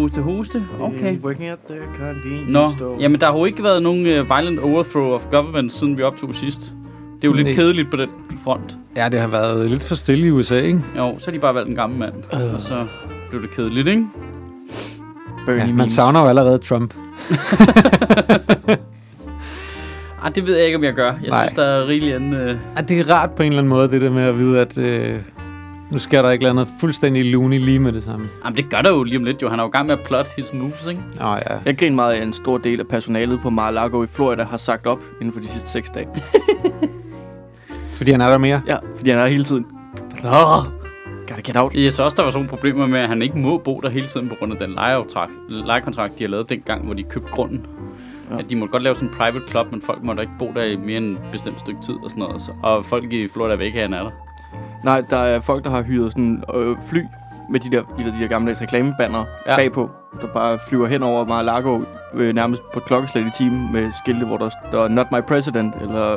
hoste, hoste. Okay. Working at the convenience Nå, store. jamen der har jo ikke været nogen uh, violent overthrow of government, siden vi optog sidst. Det er jo lidt Nej. kedeligt på den front. Ja, det har været lidt for stille i USA, ikke? Jo, så har de bare valgt en gammel mand. Øh. Og så blev det kedeligt, ikke? Bernie Ja, man memes. savner jo allerede Trump. Ej, det ved jeg ikke, om jeg gør. Jeg Nej. synes, der er rigeligt anden... Uh... Ja, det er rart på en eller anden måde, det der med at vide, at øh, nu sker der ikke andet fuldstændig loony lige med det samme. Jamen, det gør der jo lige om lidt, jo. Han er jo i gang med at plot his moves, ikke? Åh oh, ja. Jeg griner meget af, at en stor del af personalet på Mar-a-Lago i Florida har sagt op inden for de sidste seks dage. Fordi han er der mere. Ja, fordi han er der hele tiden. Nå, gotta get out. Jeg så også, der var sådan nogle problemer med, at han ikke må bo der hele tiden på grund af den lejekontrakt, lejekontrakt de har lavet dengang, hvor de købte grunden. Ja. At de måtte godt lave sådan en private club, men folk måtte ikke bo der i mere end et bestemt stykke tid og sådan noget. Og folk i Florida vil ikke have, at han er der. Nej, der er folk, der har hyret sådan øh, fly med de der, de der, de der gamle reklamebanner ja. Bagpå, der bare flyver hen over Mar-a-Lago øh, nærmest på klokkeslæt i timen med skilte, hvor der står Not my president, eller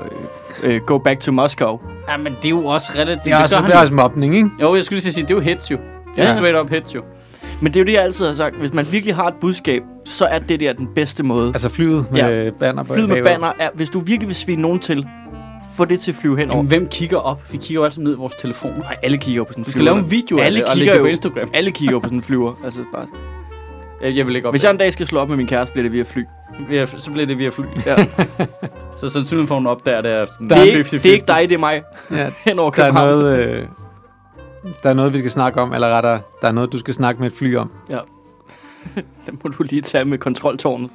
øh, øh, Go back to Moscow. Ja, men det er jo også relativt. Det er også, det er også mobning, ikke? Jo, jeg skulle lige sige, det er jo hits jo. Det er Ja. straight up hits jo. Men det er jo det, jeg altid har sagt. Hvis man virkelig har et budskab, så er det der den bedste måde. Altså flyet med Ja. banner på Flyd med bagved. banner er, hvis du virkelig vil svine nogen til, få det til at flyve henover. Jamen, hvem kigger op? Vi kigger jo altid ned i vores telefoner. Nej, alle kigger på sådan en Du skal lave en video af alle det og lægge det på Instagram. Alle kigger på sådan en flyver. Altså, bare. Jeg, jeg vil ikke op. Hvis jeg en dag skal slå op med min kæreste, bliver det via fly. via, så bliver det via fly. Ja. så sandsynligheden for, at hun opdager, det er sådan Det er, ikke, 50-50. det er ikke dig, det er mig. Ja, Henover der er noget... Øh, der er noget, vi skal snakke om, eller rettere, der er noget, du skal snakke med et fly om. Den må du lige tage med kontroltårnet.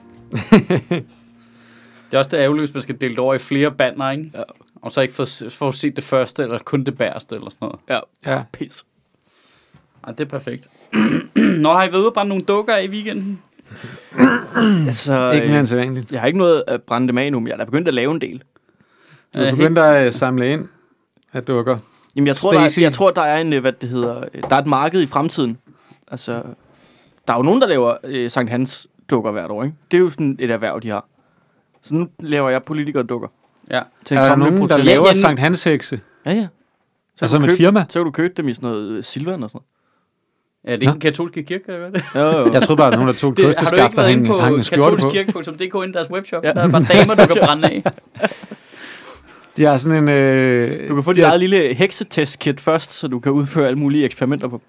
Det er også det ærgerlige, hvis man skal dele det over i flere banner, ikke? Ja. Og så ikke få, få set det første, eller kun det bæreste, eller sådan noget. Ja, Ja. pis. Ej, det er perfekt. Nå, har I været ude og brænde nogle dukker af i weekenden? Altså, Ikke mere end sædvanligt. jeg har ikke noget at brænde dem af nu, men jeg er da begyndt at lave en del. Du er begyndt at øh, samle ind af dukker. Jamen, jeg tror, der er, Stacy. jeg tror, der er en, øh, hvad det hedder, øh, der er et marked i fremtiden. Altså, der er jo nogen, der laver øh, Sankt Hans dukker hvert år, ikke? Det er jo sådan et erhverv, de har. Så nu laver jeg politikere-dukker. Ja. Til en Er der nogen, der protest. laver Ja, Sankt Hans hekse? Ja, ja. Så Altså med købe- firma? Så kan du købe dem i sådan noget øh, silvan og sådan Ja, det er ikke den katolske kirke, der gør det. noget. Jo, jo. Jeg troede bare, at der nogen, der tog et det har du kosteskaft ikke været inde hang, på hang en skjorte på. katolskirke.dk inde i deres webshop? Ja. Der er bare damer, du kan brænde af. De har sådan en... Øh, Du kan få de dit eget lille heksetest-kit først, så du kan udføre alle mulige eksperimenter på.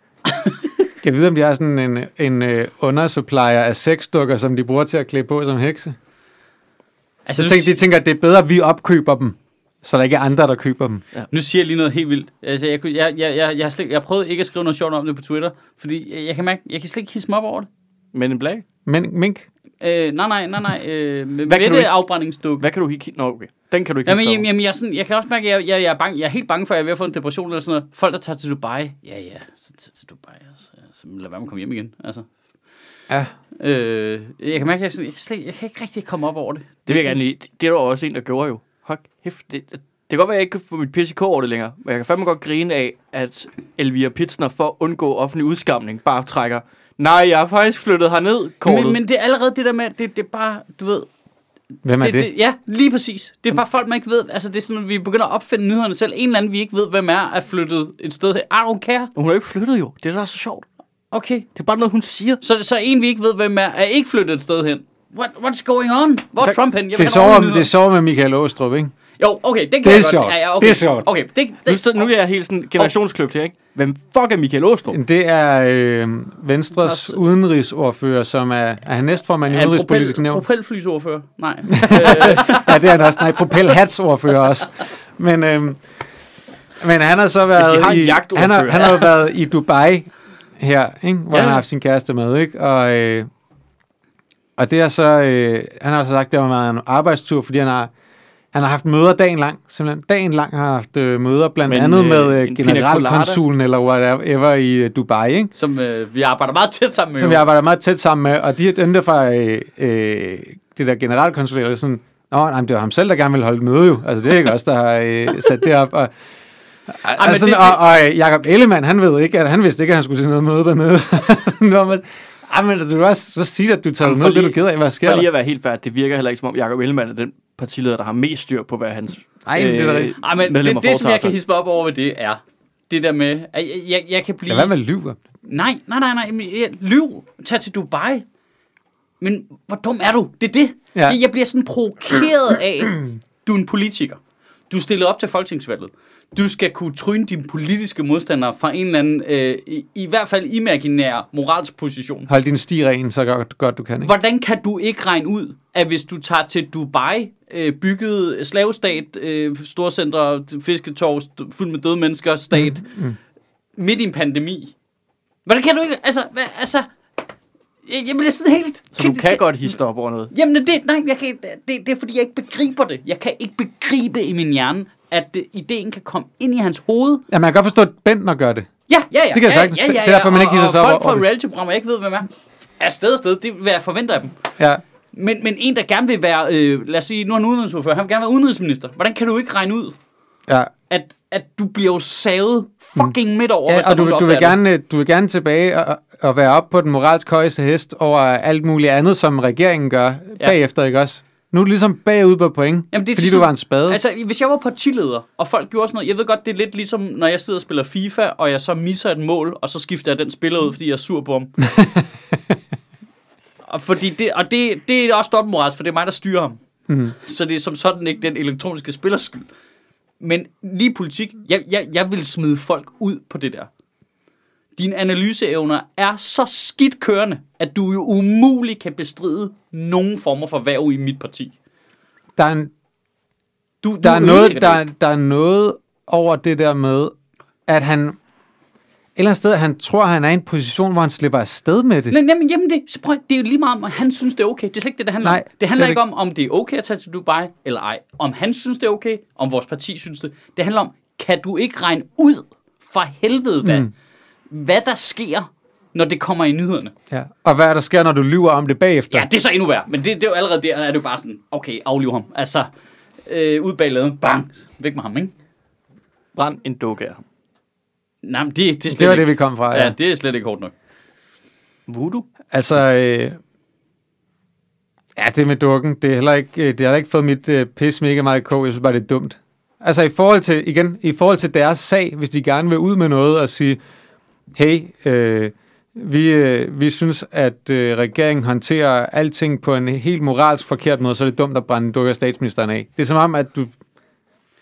Kan jeg vide, om de har sådan en, en øh, undersupplier af sexdukker, som de bruger til at klæde på som hekse? Altså, Så nu, tænk, de tænker, at det er bedre, at vi opkøber dem, så der ikke er andre, der køber dem. nu siger jeg lige noget helt vildt. Altså, jeg, jeg, jeg, jeg, jeg, har slet, jeg prøvede ikke at skrive noget sjovt om det på Twitter, fordi jeg, jeg kan mærke, jeg kan slet ikke hisse mig op over det. Men en blag? Men mink? Øh, nej, nej, nej, nej. Øh, med, Hvad kan med du det ikke- afbrændingsdukke. Hvad kan du ikke... Nå, okay. Den kan du ikke Jamen, jamen, jamen, jeg, sådan, jeg kan også mærke, at jeg, jeg, jeg, er bange, jeg er helt bange for, at jeg er ved at få en depression eller sådan noget. Folk, der tager til Dubai. Ja, ja, så tager til Dubai. Så, så lad være med at komme hjem igen. Altså. Ja. Øh, jeg kan mærke, at jeg, sådan, jeg, kan slet, jeg kan ikke rigtig komme op over det. Det vil jeg gerne lige. Det er der også en, der gjorde jo. Hold kæft. Det, det kan godt være, at jeg ikke kan få mit PCK over det længere. Men jeg kan fandme godt grine af, at Elvira Pitsner for at undgå offentlig udskamning bare trækker. Nej, jeg har faktisk flyttet herned, kortet. Men, men det er allerede det der med, det, det er bare, du ved... Hvem er det? det, det ja, lige præcis. Det er bare folk, man ikke ved. Altså, det er sådan, at vi begynder at opfinde nyhederne selv. En eller anden, vi ikke ved, hvem er, er flyttet et sted her. I don't care. Hun har jo ikke flyttet jo. Det er da så sjovt. Okay. Det er bare noget, hun siger. Så, så en, vi ikke ved, hvem er, er ikke flyttet et sted hen. What, what's going on? Hvor er Der- Trump hen? Jeg Det sover, have nogle det sover med Michael Åstrup, ikke? Jo, okay, det kan Det er jeg godt. sjovt. Ja, ja, okay. Det er sjovt. Okay, det, Nu, det, stod, nu er jeg helt sådan generationskløft her, ikke? Hvem fuck er Michael Åstrup? Det er øh, Venstres Nå, så- udenrigsordfører, som er, er han næstformand i en udenrigspolitisk propel, nævn. propelflysordfører? Nej. Ja, det er han også. Nej, propelhatsordfører også. Men, øh, men han har så været i, han har, han har været i Dubai her, ikke? hvor Ja. han har haft sin kæreste med, ikke? Og, øh, og det er så, øh, han har så sagt, det har været en arbejdstur, fordi han har, han har haft møder dagen lang, simpelthen dagen lang har haft øh, møder, blandt Men, andet øh, med øh, generalkonsulen eller whatever i øh, Dubai, ikke? Som øh, vi arbejder meget tæt sammen med. som jo. vi arbejder meget tæt sammen med, og de er dem der fra øh, øh, det der generalkonsulat, er sådan, Nå, nej, det var ham selv, der gerne ville holde møde jo. Altså, det er ikke os, der har øh, sat det op. Og, altså, det- og, og øh, Jacob Ellemann, han ved ikke, at han vidste ikke, at han skulle til noget møde dernede. Nå, men, ej, men du kan også så sige, at du tager Jamen, ned, det du lige- ked af, hvad sker For lige at være helt færdig, det virker heller ikke som om Jacob Ellemann er den partileder, der har mest styr på, hvad hans Ej, men det er rigtigt. Ej, men det, det, som jeg kan mig op over ved det, er det der med, at jeg, jeg, jeg kan blive... Lad være med at lyve. Nej, nej, nej, nej. ja, Lyv. Tag til Dubai. Men hvor dum er du? Det er det. Ja. Jeg, jeg bliver sådan provokeret af, du er en politiker. Du er stillet op til folketingsvalget. Du skal kunne tryne dine politiske modstandere fra en eller anden, øh, i, i hvert fald imaginær moralsk position. Hold din sti ren, så godt, godt du kan, ikke? Hvordan kan du ikke regne ud, at hvis du tager til Dubai, øh, bygget slavestat, øh, storcenter, fisketår, st- fyldt med døde mennesker, stat, mm, mm. midt i en pandemi. Hvordan kan du ikke, altså, hvad, altså, jeg, jeg bliver sådan helt... Så du kan godt hisse op over noget. Jamen, det, nej, jeg kan, det, det er fordi, jeg ikke begriber det. Jeg kan ikke begribe i min hjerne, at det, ideen kan komme ind i hans hoved. Ja, man kan godt forstå, at Bentner gør det. Ja, ja, ja. Det kan jeg ja, sagtens. Ja, ja, ja. Det er derfor, man ikke og, og sig folk fra reality-programmer, jeg ikke ved, hvem er, er sted og sted. Det er, hvad jeg forventer af dem. Ja. Men, men en, der gerne vil være, øh, lad os sige, nu er han udenrigsordfører, han vil gerne være udenrigsminister. Hvordan kan du ikke regne ud, ja. at, at du bliver jo savet fucking midt over, Ja, og du, du, vil gerne, du vil gerne tilbage og, og være op på den moralsk højeste hest over alt muligt andet, som regeringen gør ja. bagefter, ikke også? Nu er du ligesom bagud på point, Jamen, det er fordi sådan- du var en spade. Altså, hvis jeg var partileder, og folk gjorde sådan noget, jeg ved godt, det er lidt ligesom, når jeg sidder og spiller FIFA, og jeg så misser et mål, og så skifter jeg den spiller ud, fordi jeg er sur på ham. og fordi det, og det, det er også dobbeltmoralsk, for det er mig, der styrer ham. Mhm. Så det er som sådan ikke den elektroniske spillers skyld. Men lige politik, jeg, jeg, jeg vil smide folk ud på det der. Dine analyseevner er så skidt kørende, at du jo umuligt kan bestride nogen former for værv i mit parti. Der er, en, Du, du der, er noget, der, der er noget over det der med, at han et eller andet sted, han tror, han er i en position, hvor han slipper afsted med det. Nej, men jamen det, så prøv, det er jo lige meget om, at han synes, det er okay. Det er slet ikke det, det handler Nej, om. Det handler det ikke om, om det er okay at tage til Dubai eller ej. Om han synes, det er okay, om vores parti synes det. Det handler om, kan du ikke regne ud for helvede, hvad, mm. Hvad der sker, når det kommer i nyhederne. Ja. Og hvad er der sker, når du lyver om det bagefter? Ja, det er så endnu værre. Men det, det er jo allerede der, er det jo bare sådan, okay, afliv ham. Altså, øh, ud bag laden, bang, væk med ham, ikke? Brænd en dukke af ham. Nej, men det, det er slet det var ikke, det, vi kom fra. ja. Ja. det er slet ikke hårdt nok. Voodoo? Altså, øh, ja, det med dukken, det er heller ikke, øh, det har ikke fået mit øh, pis mega meget i kog. Jeg synes bare, det er dumt. Altså, i forhold til, igen, i forhold til deres sag, hvis de gerne vil ud med noget og sige, hey, øh, vi, øh, vi synes, at øh, regeringen håndterer alting på en helt moralsk forkert måde, så er det dumt at brænde dukker statsministeren af. Det er som om, at du,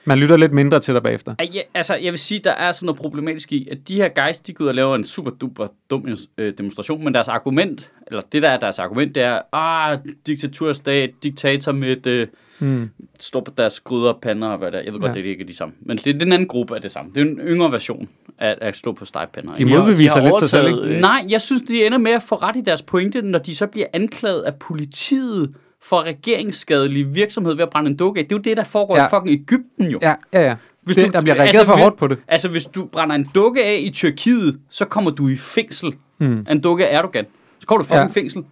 man lytter lidt mindre til dig bagefter. Ja, altså, jeg vil sige, der er sådan noget problematisk i, at de her guys, de går ud og laver en super duper dum øh, demonstration, men deres argument, eller det der er deres argument, det er, ah, diktaturstat, diktator med øh, Hmm. står på deres gryder og pander og hvad der. Jeg ved godt, Ja. det er ikke de samme. Men det er den anden gruppe af det samme. Det er en yngre version af at stå på stegpander. De modbeviser lidt sig selv, ikke? øh, Nej, jeg synes, de ender med at få ret i deres pointe, når de så bliver anklaget af politiet for regeringsskadelig virksomhed ved at brænde en dukke af. Det er jo det, der foregår ja. I fucking Ægypten jo. Ja, ja, ja. Hvis det, du- der bliver reageret altså, for hårdt på det. Altså, hvis du brænder en dukke af i Tyrkiet, så kommer du i fængsel. Hmm. En dukke af Erdogan. Så kommer du i fucking Ja. fængsel.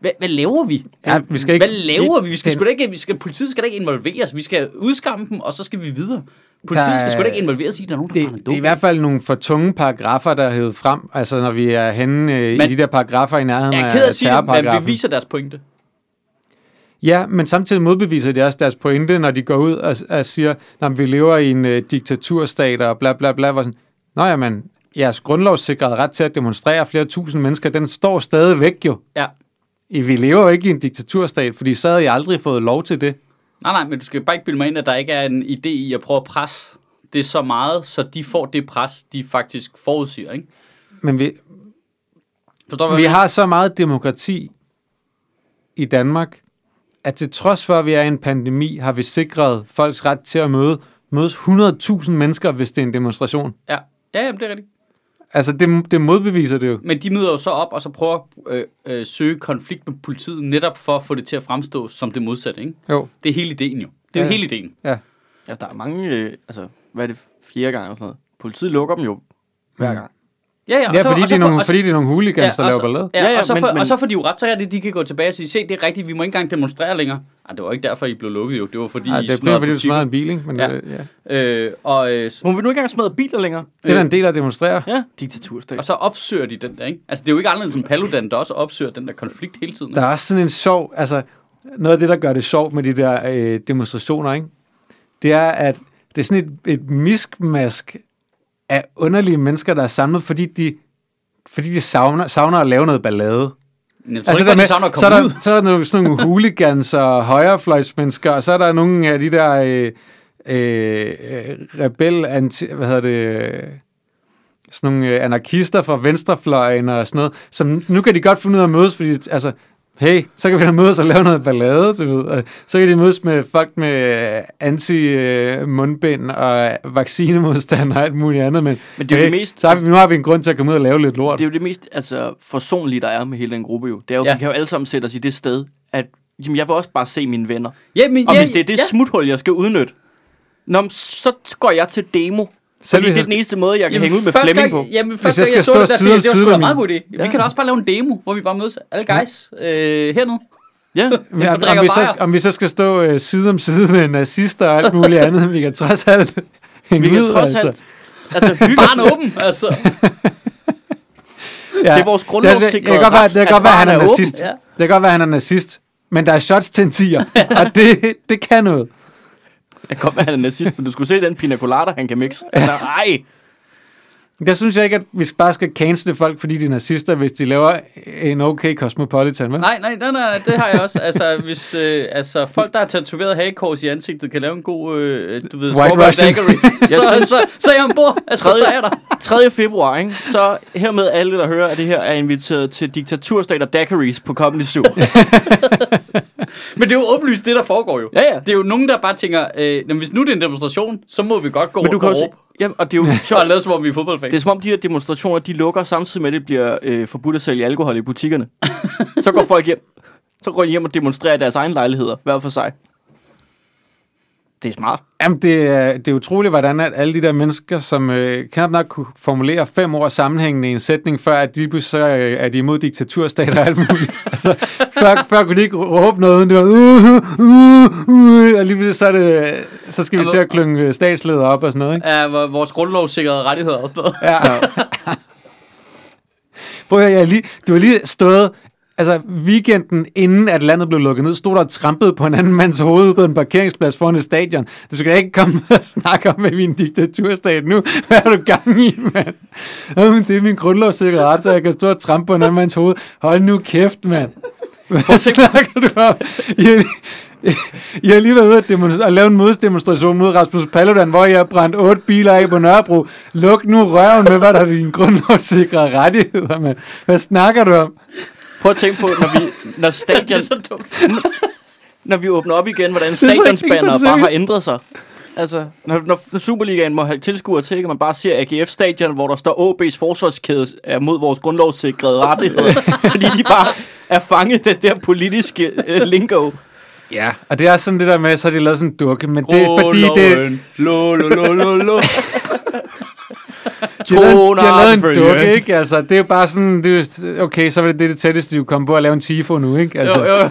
Hvad, hvad laver vi? Ja, vi skal ikke... Hvad laver vi? Vi skal sgu da ikke, vi skal, politiet skal da ikke involveres. Vi skal udskamme dem, og så skal vi videre. Politiet Der skal sgu da ikke involveres i, at der er nogen, der Det, det er i hvert fald nogle for tunge paragrafer, der er hævet frem, altså når vi er henne øh, i Men- de der paragrafer i nærheden Jeg er af ked af at sige terrorparagrafen. beviser deres pointe. Ja, men samtidig modbeviser de også deres pointe, når de går ud og, og siger, at vi lever i en øh, diktaturstat og bla bla bla. Hvor sådan, Nå jamen, jeres grundlovssikrede ret til at demonstrere flere tusind mennesker, den står stadigvæk jo. Ja. I, vi lever jo ikke i en diktaturstat, fordi så havde I aldrig fået lov til det. Nej, nej, men du skal bare ikke bilde mig ind, at der ikke er en idé i at prøve at presse det så meget, så de får det pres, de faktisk forudsiger, ikke? Men vi, Forstår vi jeg har så meget demokrati i Danmark, at til trods for, at vi er i en pandemi, har vi sikret folks ret til at møde, mødes 100.000 mennesker, hvis det er en demonstration. Ja, ja jamen, det er rigtigt. Altså, det, det modbeviser det jo. Men de møder jo så op, og så prøver at øh, øh, søge konflikt med politiet, netop for at få det til at fremstå som det modsatte, ikke? Jo, Det er hele ideen jo. Det er jo Ja. hele ideen. ja. Ja, der er mange, øh, altså, hvad er det, fjerde gang eller sådan noget. Politiet lukker dem jo hver Mm. gang. Ja, ja, og Ja, så, fordi, og det så er får- nogle, og så- fordi det er nogle hooligans, der og laver så- ballade. Ja, Ja, ja, og, så men- får, men- og så får de jo ret, så er det, de kan gå tilbage og sige, se, det er rigtigt, vi må ikke engang demonstrere længere. Ej, det var ikke derfor, I blev lukket jo. Det var fordi, Ja, I det er primært, smadrede fordi du smadrede en bil, ikke? Men Ja. ja. Det, ja. Øh, og, øh, Må vi nu ikke engang smadre biler længere? det er da en del af at demonstrere. Ja, diktaturstat. og så opsøger de den der, ikke? Altså, det er jo ikke anderledes end Paludan, der også opsøger den der konflikt hele tiden. Der er også sådan en sjov, altså noget af det, der gør det sjovt med de der øh, demonstrationer, ikke? det er, at det er sådan et, et miskmask af underlige mennesker, der er samlet, fordi de fordi de savner, savner at lave noget ballade. Jeg tror altså, ikke, at de savner at så, er komme der, ud. så er der nogle, sådan nogle hooligans og højrefløjsmennesker, og så er der nogle af de der øh, øh, rebel, anti, hvad hedder det, sådan nogle øh, anarkister fra venstrefløjen og sådan noget, som nu kan de godt finde ud af at mødes, fordi altså, hey, så kan vi da mødes og lave noget ballade, du ved. Så kan de mødes med folk med øh, anti-mundbind og vaccinemodstand og alt muligt andet, men, Men det er jo hey, det mest- så har vi, nu har vi en grund til at komme ud og lave lidt lort. Det er jo det mest altså, forsonlige, der er med hele den gruppe jo. Det er jo, Ja. vi kan jo alle sammen sætte os i det sted, at jamen, jeg vil også bare se mine venner. Ja, men, Og ja, hvis det er det ja. smuthul, jeg skal udnytte, Nå, så går jeg til demo. Selv det er jeg- den eneste måde, jeg kan hænge ud med Flemming på. Jamen, første jeg gang, jeg skal så det stå der, side om jeg, det var sgu da meget god idé. Vi Ja. kan da også bare lave en demo, hvor vi bare mødes alle guys øh, hernede. Ja, Ja, og om, drikker vi så, om vi så skal stå øh, side om side med nazister og alt muligt andet, vi kan trods alt hænge vi kan ud, trods altså. alt altså, hygge Barn åben, altså. Ja. Det er vores Det, grundlovssikrede det, kan godt være, det kan godt være, han er er nazist. Ja. Det kan godt være, han er nazist. Men der er shots til en tiger, og det, det kan noget. Godt være, han er nazist, men du skulle se den pina colada, han kan mixe. Altså, ej. Der synes jeg ikke, at vi bare skal cancele folk, fordi de er nazister, hvis de laver en okay cosmopolitan, vel? Nej, nej, nej, nej, det har jeg også. Altså, hvis øh, altså, folk, der har tatoveret hagekors i ansigtet, kan lave en god, øh, du ved, White Russian. daiquiri, så, synes- så, så er jeg ombord. Altså, Tredje- så er jeg der. 3. februar, ikke? Så hermed alle, der hører, at det her er inviteret til diktaturstater daiquiris på Comedy Zoo. Men det er jo åbenlyst det, der foregår jo. Ja, ja. Det er jo nogen, der bare tænker, øh, hvis nu det er en demonstration, så må vi godt gå Men du rundt kan og se, råbe. Jamen, og det er jo sjovt. lade som om vi er fodboldfans. Det er som om de her demonstrationer, de lukker samtidig med, at det bliver øh, forbudt at sælge alkohol i butikkerne. så går folk hjem. Så går de hjem og demonstrerer i deres egen lejligheder, hver for sig. Det er smart. Jamen, det er, det er utroligt, hvordan at alle de der mennesker, som øh, knap nok kunne formulere fem ord sammenhængende i en sætning, før at de så øh, er de imod diktaturstater og alt muligt. altså, før, før kunne de ikke råbe noget, uden det var uh, uh, uh, og lige pludselig så, er det, så skal vi til at klynge øh, statsleder op og sådan noget, ikke? Ja, vores grundlovssikrede rettigheder og sådan noget. Ja. Prøv at høre, jeg er lige, du har lige stået, altså weekenden inden at landet blev lukket ned, stod der og trampede på en anden mands hoved på en parkeringsplads foran et stadion. Du skal ikke komme og snakke om, at vi er en diktaturstat nu. Hvad er du gang i, mand? Jamen, det er min grundlovssikrede ret, så jeg kan stå og trampe på en anden mands hoved. Hold nu kæft, mand. Hvad snakker du om? Lige- I har lige været ude at, at lave en moddemonstration mod Rasmus Paludan, hvor jeg har brændt otte biler af på Nørrebro. Luk nu røven med, hvad der er dine grundlovssikrede rettigheder, mand. Hvad snakker du om? Prøv at tænke på, når, vi, når, Det stadion, er så dumt. når vi åbner op igen, hvordan stadionsbanner bare har ændret sig. Altså, når, når når Superligaen må have tilskuere til, kan man bare se AGF stadion, hvor der står AB's forsvarskæde er mod vores grundlovssikrede rettigheder, fordi de bare er fanget den der politiske uh, lingo. Ja, og det er sådan det der med, så har de lavet sådan en dukke, men det er fordi, det. Lo, lo, lo, lo, lo. De, har lavet, de har lavet en dukke, ikke? Altså, det er bare sådan, det er, okay, så er det det, det tætteste, du kommer på at lave en tifo nu, ikke? Altså, Jo, jo.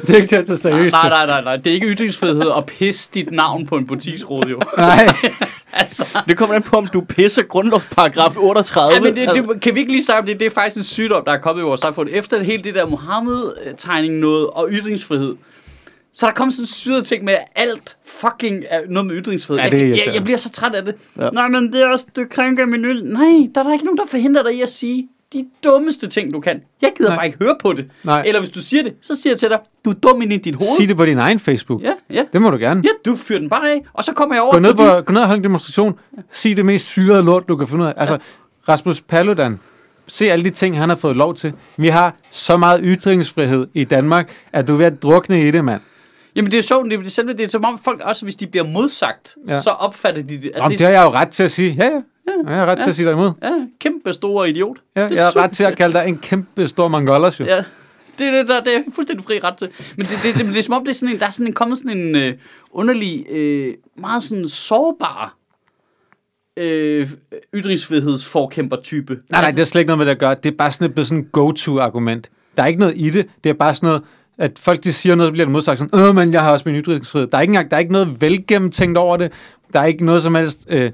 det er ikke til at tage seriøst. Nej, nej, nej, nej. Det er ikke ytringsfrihed at pisse dit navn på en butiksråd, jo. nej. Altså. Det kommer an på, om du pisser grundlovsparagraf 38. Ja, men det, det, kan vi ikke lige snakke om det? Det er faktisk en sygdom, der er kommet i vores samfund. Efter hele det der Mohammed-tegning noget og ytringsfrihed, så er der kommet sådan en syret ting med, at alt fucking er noget med ytringsfrihed. Ja, det er jeg, jeg, jeg bliver så træt af det. Ja. Ja. Nej, men det er også, du krænker min yld. Nej, der er der ikke nogen, der forhindrer dig i at sige de dummeste ting, du kan. Jeg gider Nej. Bare ikke høre på det. Nej. Eller hvis du siger det, så siger jeg til dig, du er dum ind i dit hoved. Sig det på din egen Facebook. Ja, ja. Det må du gerne. Ja, du fyrer den bare af, og så kommer jeg over Gå ned, på, på, gå ned og hold en demonstration. Sig det mest syrede lort, du kan finde ud af. Altså, Rasmus Paludan. Se alle de ting, han har fået lov til. Vi har så meget ytringsfrihed i Danmark, at du er ved at drukne i det, mand. Jamen det er sjovt, det er, det, selve, det er som om folk også, hvis de bliver modsagt, Ja. ja. så opfatter de det. At Om det, det har jeg jo ret til at sige. Ja, ja. ja jeg har ret til at sige dig imod. Ja, kæmpe store idiot. Ja, det jeg har ret til at kalde dig en kæmpe stor mongolos, jo. Ja, det er det, der, det er fuldstændig fri ret til. Men det, det, det, det er som om, det er sådan en, der er sådan en, kommet sådan en øh, underlig, øh, meget sådan sårbar øh, ytringsfrihedsforkæmper-type. Nej, nej, det er slet ikke noget med det at gøre. Det er bare sådan et, sådan go-to-argument. Der er ikke noget i det. Det er bare sådan noget, at folk de siger noget, så bliver det modsagt sådan, øh, men jeg har også min ytringsfrihed. Der er ikke engang, der er ikke noget velgennemtænkt over det. Der er ikke noget som helst øh,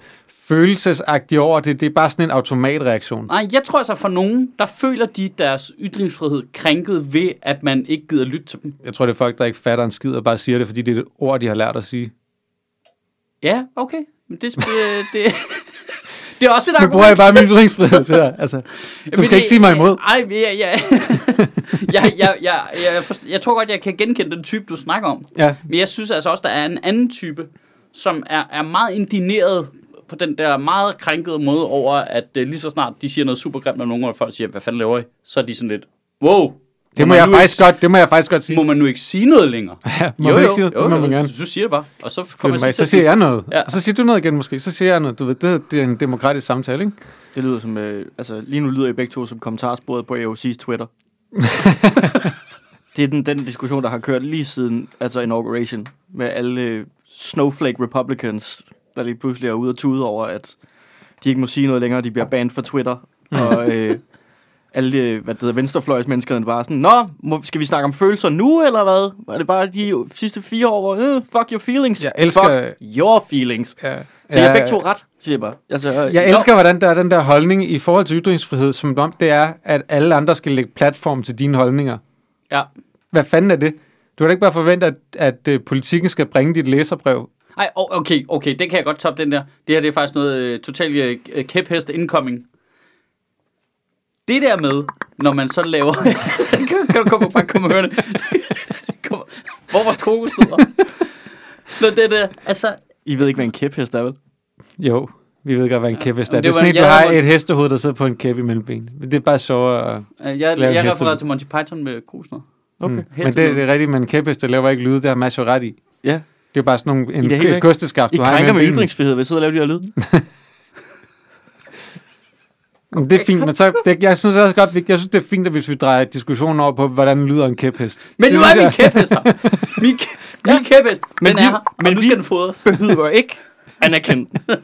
følelsesagtigt over det. Det er bare sådan en automatreaktion. Nej, jeg tror altså for nogen, der føler de deres ytringsfrihed krænket ved, at man ikke gider lytte til dem. Jeg tror, det er folk, der ikke fatter en skid og bare siger det, fordi det er et ord, de har lært at sige. Ja, okay. Men det, øh, det, Det er også et Nu bruger jeg argument. bare min ytringsfrihed til dig. Altså, du Men skal ikke sige mig imod. Ej, jeg, jeg, jeg, jeg, jeg, jeg, forst- jeg tror godt, jeg kan genkende den type, du snakker om. Ja, Men jeg synes altså også, der er en anden type, som er, er meget indineret på den der meget krænkede måde over, at uh, lige så snart de siger noget super grimt om nogen, og folk siger, hvad fanden laver I? Så er de sådan lidt, wow. Det må, man jeg faktisk godt, det må jeg faktisk godt sige. Må man nu ikke sige noget længere? Ja, må jo, ikke sige det? Det må man gerne. Du siger det bare, og så kommer jeg Så siger jeg noget. Ja. Og så siger du noget igen måske. Så siger jeg noget. Du ved, det, det er en demokratisk samtale, ikke? Det lyder som, øh, altså lige nu lyder I begge to som kommentarsporet på AOC's Twitter. det er den, den diskussion, der har kørt lige siden altså inauguration, med alle øh, snowflake republicans, der lige pludselig er ude og tude over, at de ikke må sige noget længere, de bliver banned fra Twitter. og øh, alle øh, hvad det hedder, venstrefløjsmenneskerne bare sådan, Nå, må, skal vi snakke om følelser nu, eller hvad? Var det bare de sidste fire år, hvor, øh, fuck your feelings? Jeg elsker- Fuck your feelings. Ja. Så jeg er begge to ret, siger jeg bare. Altså, øh, Jeg elsker, hvordan der er den der holdning i forhold til ytringsfrihed, som om det er, at alle andre skal lægge platform til dine holdninger. Ja. Hvad fanden er det? Du kan da ikke bare forvente, at, at uh, politikken skal bringe dit læserbrev. Ej, o- okay, okay, det kan jeg godt toppe, den der. Det her, det er faktisk noget uh, totalt uh, kæphest incoming. Det der med, når man så laver... kan, kan du komme, bare komme og høre det? Kom, hvor er vores kokosnødder? Når det der, altså... I ved ikke, hvad en kæphest er, vel? Jo, vi ved godt, hvad en kæphest er. Det er det var sådan en- et, du har et hestehoved, der sidder på en kæp i mellem Men det er bare sjovere. at- Jeg, Lav en jeg refererer til Monty Python med kokosnødder. Okay. Mm. Men det, det er rigtigt, men en kæphest, der laver ikke lyde, det har Mads jo ret i. Ja. Det er bare sådan nogle, en, I et kosteskaft, I du har krænker imellem med benene. ytringsfrihed ved at sidde og lave de her lyd. Men Det er fint, men så, det, jeg synes også godt, vi- jeg synes, det er fint, at hvis vi drejer diskussionen over på, hvordan lyder en kæphest. Men det nu er min jeg- kæphest her. Min, min kæphest, men vi- er her, men nu vi- skal den fodres. Behøver ikke anerkende.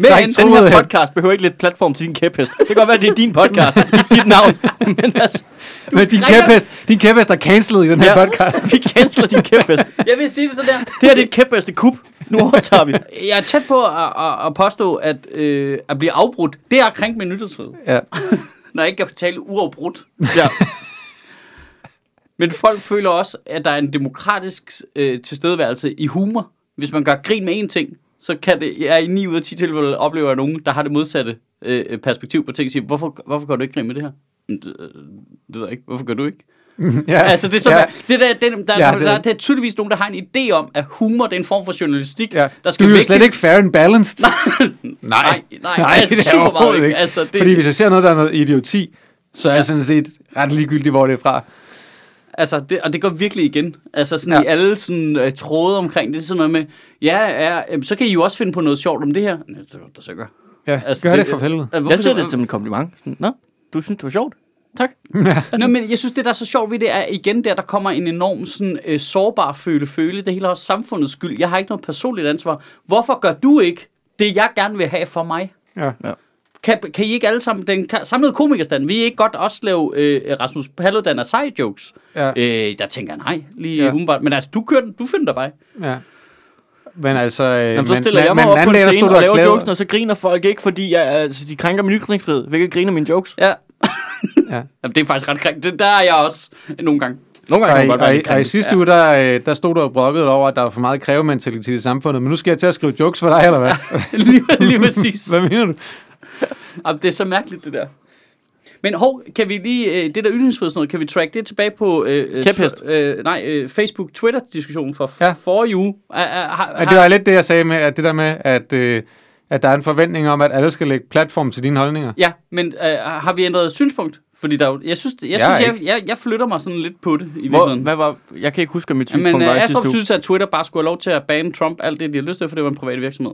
Men Så Den her podcast behøver ikke lidt platform til din kæphest. Det kan godt være, at det er din podcast. Det dit navn. Men altså, Men din ringer- kæphest, din kæphest er cancelled i den her Ja. podcast. vi canceler din kæphest. jeg vil sige det sådan der. Det her det er et kæpheste kub. Nu overtager vi. Jeg er tæt på at, at, at påstå, at øh, at blive afbrudt, det er at krænke min nyhedsfrihed. Ja. Når jeg ikke kan tale uafbrudt. Ja. Men folk føler også, at der er en demokratisk øh, tilstedeværelse i humor. Hvis man gør grin med én ting, så kan det, jeg er i 9 ud af 10 tilfælde oplever jeg nogen, der har det modsatte øh, perspektiv på ting, og siger, hvorfor, hvorfor gør du ikke grin med det her? "Men Det, øh, det ved jeg ikke. Hvorfor gør du ikke? ja. Altså, det er, så, ja. ja. det der, den, der, Ja, ja, det der, er- der, der, er tydeligvis nogen, der har en idé om, at humor det er en form for journalistik, Ja. der skal du er jo slet ikke fair and balanced. Nej, nej, nej, Nej, altså, det er super meget ikke. ikke. Altså, det, Fordi hvis jeg ser noget, der er noget idioti, så er jeg sådan set ret ligegyldig, hvor det er fra. Altså, det, og det går virkelig igen. Altså, sådan Ja. ja. i alle sådan, uh, tråde omkring det. er sådan noget med, ja, ja, så kan I jo også finde på noget sjovt om det her. Nej, det er der så gør. Ja, Altså, gør det, det- for helvede. Altså, Jeg ser det som en kompliment. Sådan, Nå, du synes, det var sjovt? Tak. Nå, men jeg synes, det der er så sjovt ved det, er igen der, der kommer en enorm sådan, øh, sårbar føle-føle. Det hele er også samfundets skyld. Jeg har ikke noget personligt ansvar. Hvorfor gør du ikke det, jeg gerne vil have for mig? Ja. Kan, kan I ikke alle sammen, den samlede komikerstand, vil I ikke godt også lave øh, Rasmus Paludan og side jokes? Ja. Øh, der tænker jeg nej, lige Ja. ja. umiddelbart. Men altså, du, kører den, du finder dig bare. ja. Men altså... Øh, Jamen, så men- stiller jeg men- mig men op på anden en scene stod du og laver klæder- jokesen, og så griner folk ikke, fordi jeg, altså, de krænker min ytringsfrihed. Hvilket griner mine jokes. Ja. Ja. Jamen, det er faktisk ret krænkende. Det, der er jeg også nogle gange. Nogle gange Og, kan godt og, være lidt og i sidste uge, der, øh, der stod du og brokkede over, at der var for meget krævementalitet i samfundet. Men nu skal jeg til at skrive jokes for dig, eller hvad? lige, lige præcis. hvad mener du? Jamen, det er så mærkeligt, det der. Men hov, kan vi lige, øh, det der ytringsfrihedsnød, kan vi track det tilbage på øh, øh, tw- øh, nej, øh, Facebook-Twitter-diskussionen fra Ja. ja. forrige uge? Er, er, har, Ja, det var lidt det, jeg sagde med, at det der med, at, øh, at der er en forventning om, at alle skal lægge platform til dine holdninger. Ja, men øh, har vi ændret synspunkt? Fordi der, er jo- jeg synes, jeg, Jeg synes jeg, jeg, jeg flytter mig sådan lidt på det i Hvor, hvad var, jeg kan ikke huske, hvad mit Men synspunkt øh, var i sidste uge. synes, at Twitter bare skulle have lov til at bane Trump alt det, de har lyst til, for det var en privat virksomhed.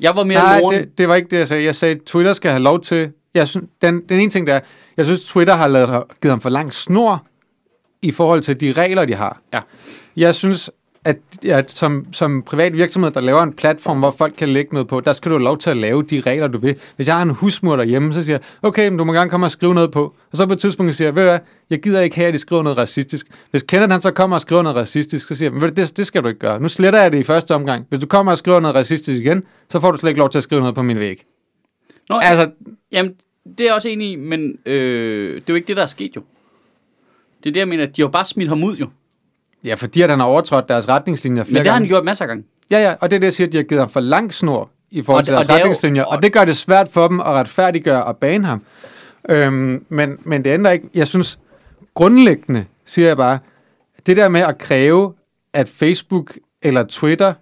Jeg var mere Nej, loren. det, det var ikke det, jeg sagde. Jeg sagde, Twitter skal have lov til... Jeg synes, den, den ene ting, der er, jeg synes, Twitter har lavet, givet ham for lang snor i forhold til de regler, de har. Ja. Jeg synes, at, at som, som privat virksomhed, der laver en platform, hvor folk kan lægge noget på, der skal du have lov til at lave de regler, du vil. Hvis jeg har en husmor derhjemme, så siger jeg, okay, men du må gerne komme og skrive noget på. Og så på et tidspunkt siger jeg, ved du hvad, jeg gider ikke have, at de skriver noget racistisk. Hvis Kenneth han så kommer og skriver noget racistisk, så siger jeg, du, det, det skal du ikke gøre. Nu sletter jeg det i første omgang. Hvis du kommer og skriver noget racistisk igen, så får du slet ikke lov til at skrive noget på min væg. Nå, Altså, Jamen, det er jeg også enig i, men øh, det er jo ikke det, der er sket jo. Det er det, jeg mener. De har bare smidt ham ud jo. Men ja, fordi at han har overtrådt deres retningslinjer flere det har han gange. gjort masser af gange. Ja, ja, og det er det, jeg siger, at de har givet ham for lang snor i forhold Og til det- deres og det er jo- retningslinjer, og, og- det gør det svært for dem at retfærdiggøre og bane ham. Øhm, men, men det ændrer ikke, jeg synes, grundlæggende, siger jeg bare, det der med at kræve, at Facebook eller Twitter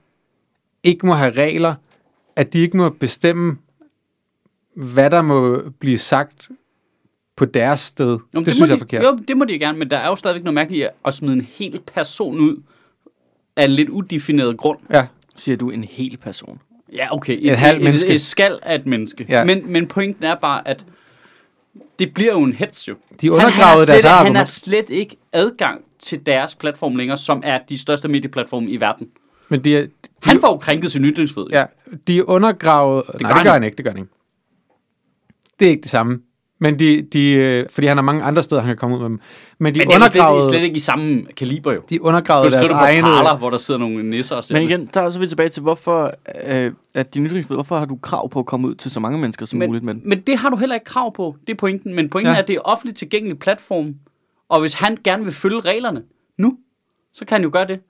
ikke må have regler, at de ikke må bestemme, hvad der må blive sagt på deres sted, Jo, det, det synes jeg er de, forkert. Jo, det må de gerne, men der er jo stadigvæk noget mærkeligt i at smide en hel person ud af en lidt udefineret grund. Ja, Siger du en hel person? Ja, okay. Et halvt menneske. Et, et skal af et menneske. Ja. Men, men pointen er bare, at det bliver jo en hets jo. de undergravede har deres slet, han har argument. slet ikke adgang til deres platform længere, som er de største medieplatforme i verden. Men de, de, Han får jo krænket sin ytringsfrihed. Ja, de er undergravet... Det gør nej, det han gør han ikke, det gør han ikke. Det er ikke det samme. Men de, de, øh, fordi han har mange andre steder, han kan komme ud med dem. Men de Men det er jo slet, undergravede, slet ikke i samme kaliber jo. de Du undergravede deres på egne... parler, hvor der sidder nogle nisser og Men igen, der er så vi tilbage til, hvorfor, øh, at din ytringsfrihed, hvorfor har du krav på at komme ud til så mange mennesker som muligt med men, den? men det har du heller ikke krav på. Det er pointen. Men pointen ja. er, at det er offentligt tilgængelig platform. Og hvis han gerne vil følge reglerne nu, så kan han jo gøre det.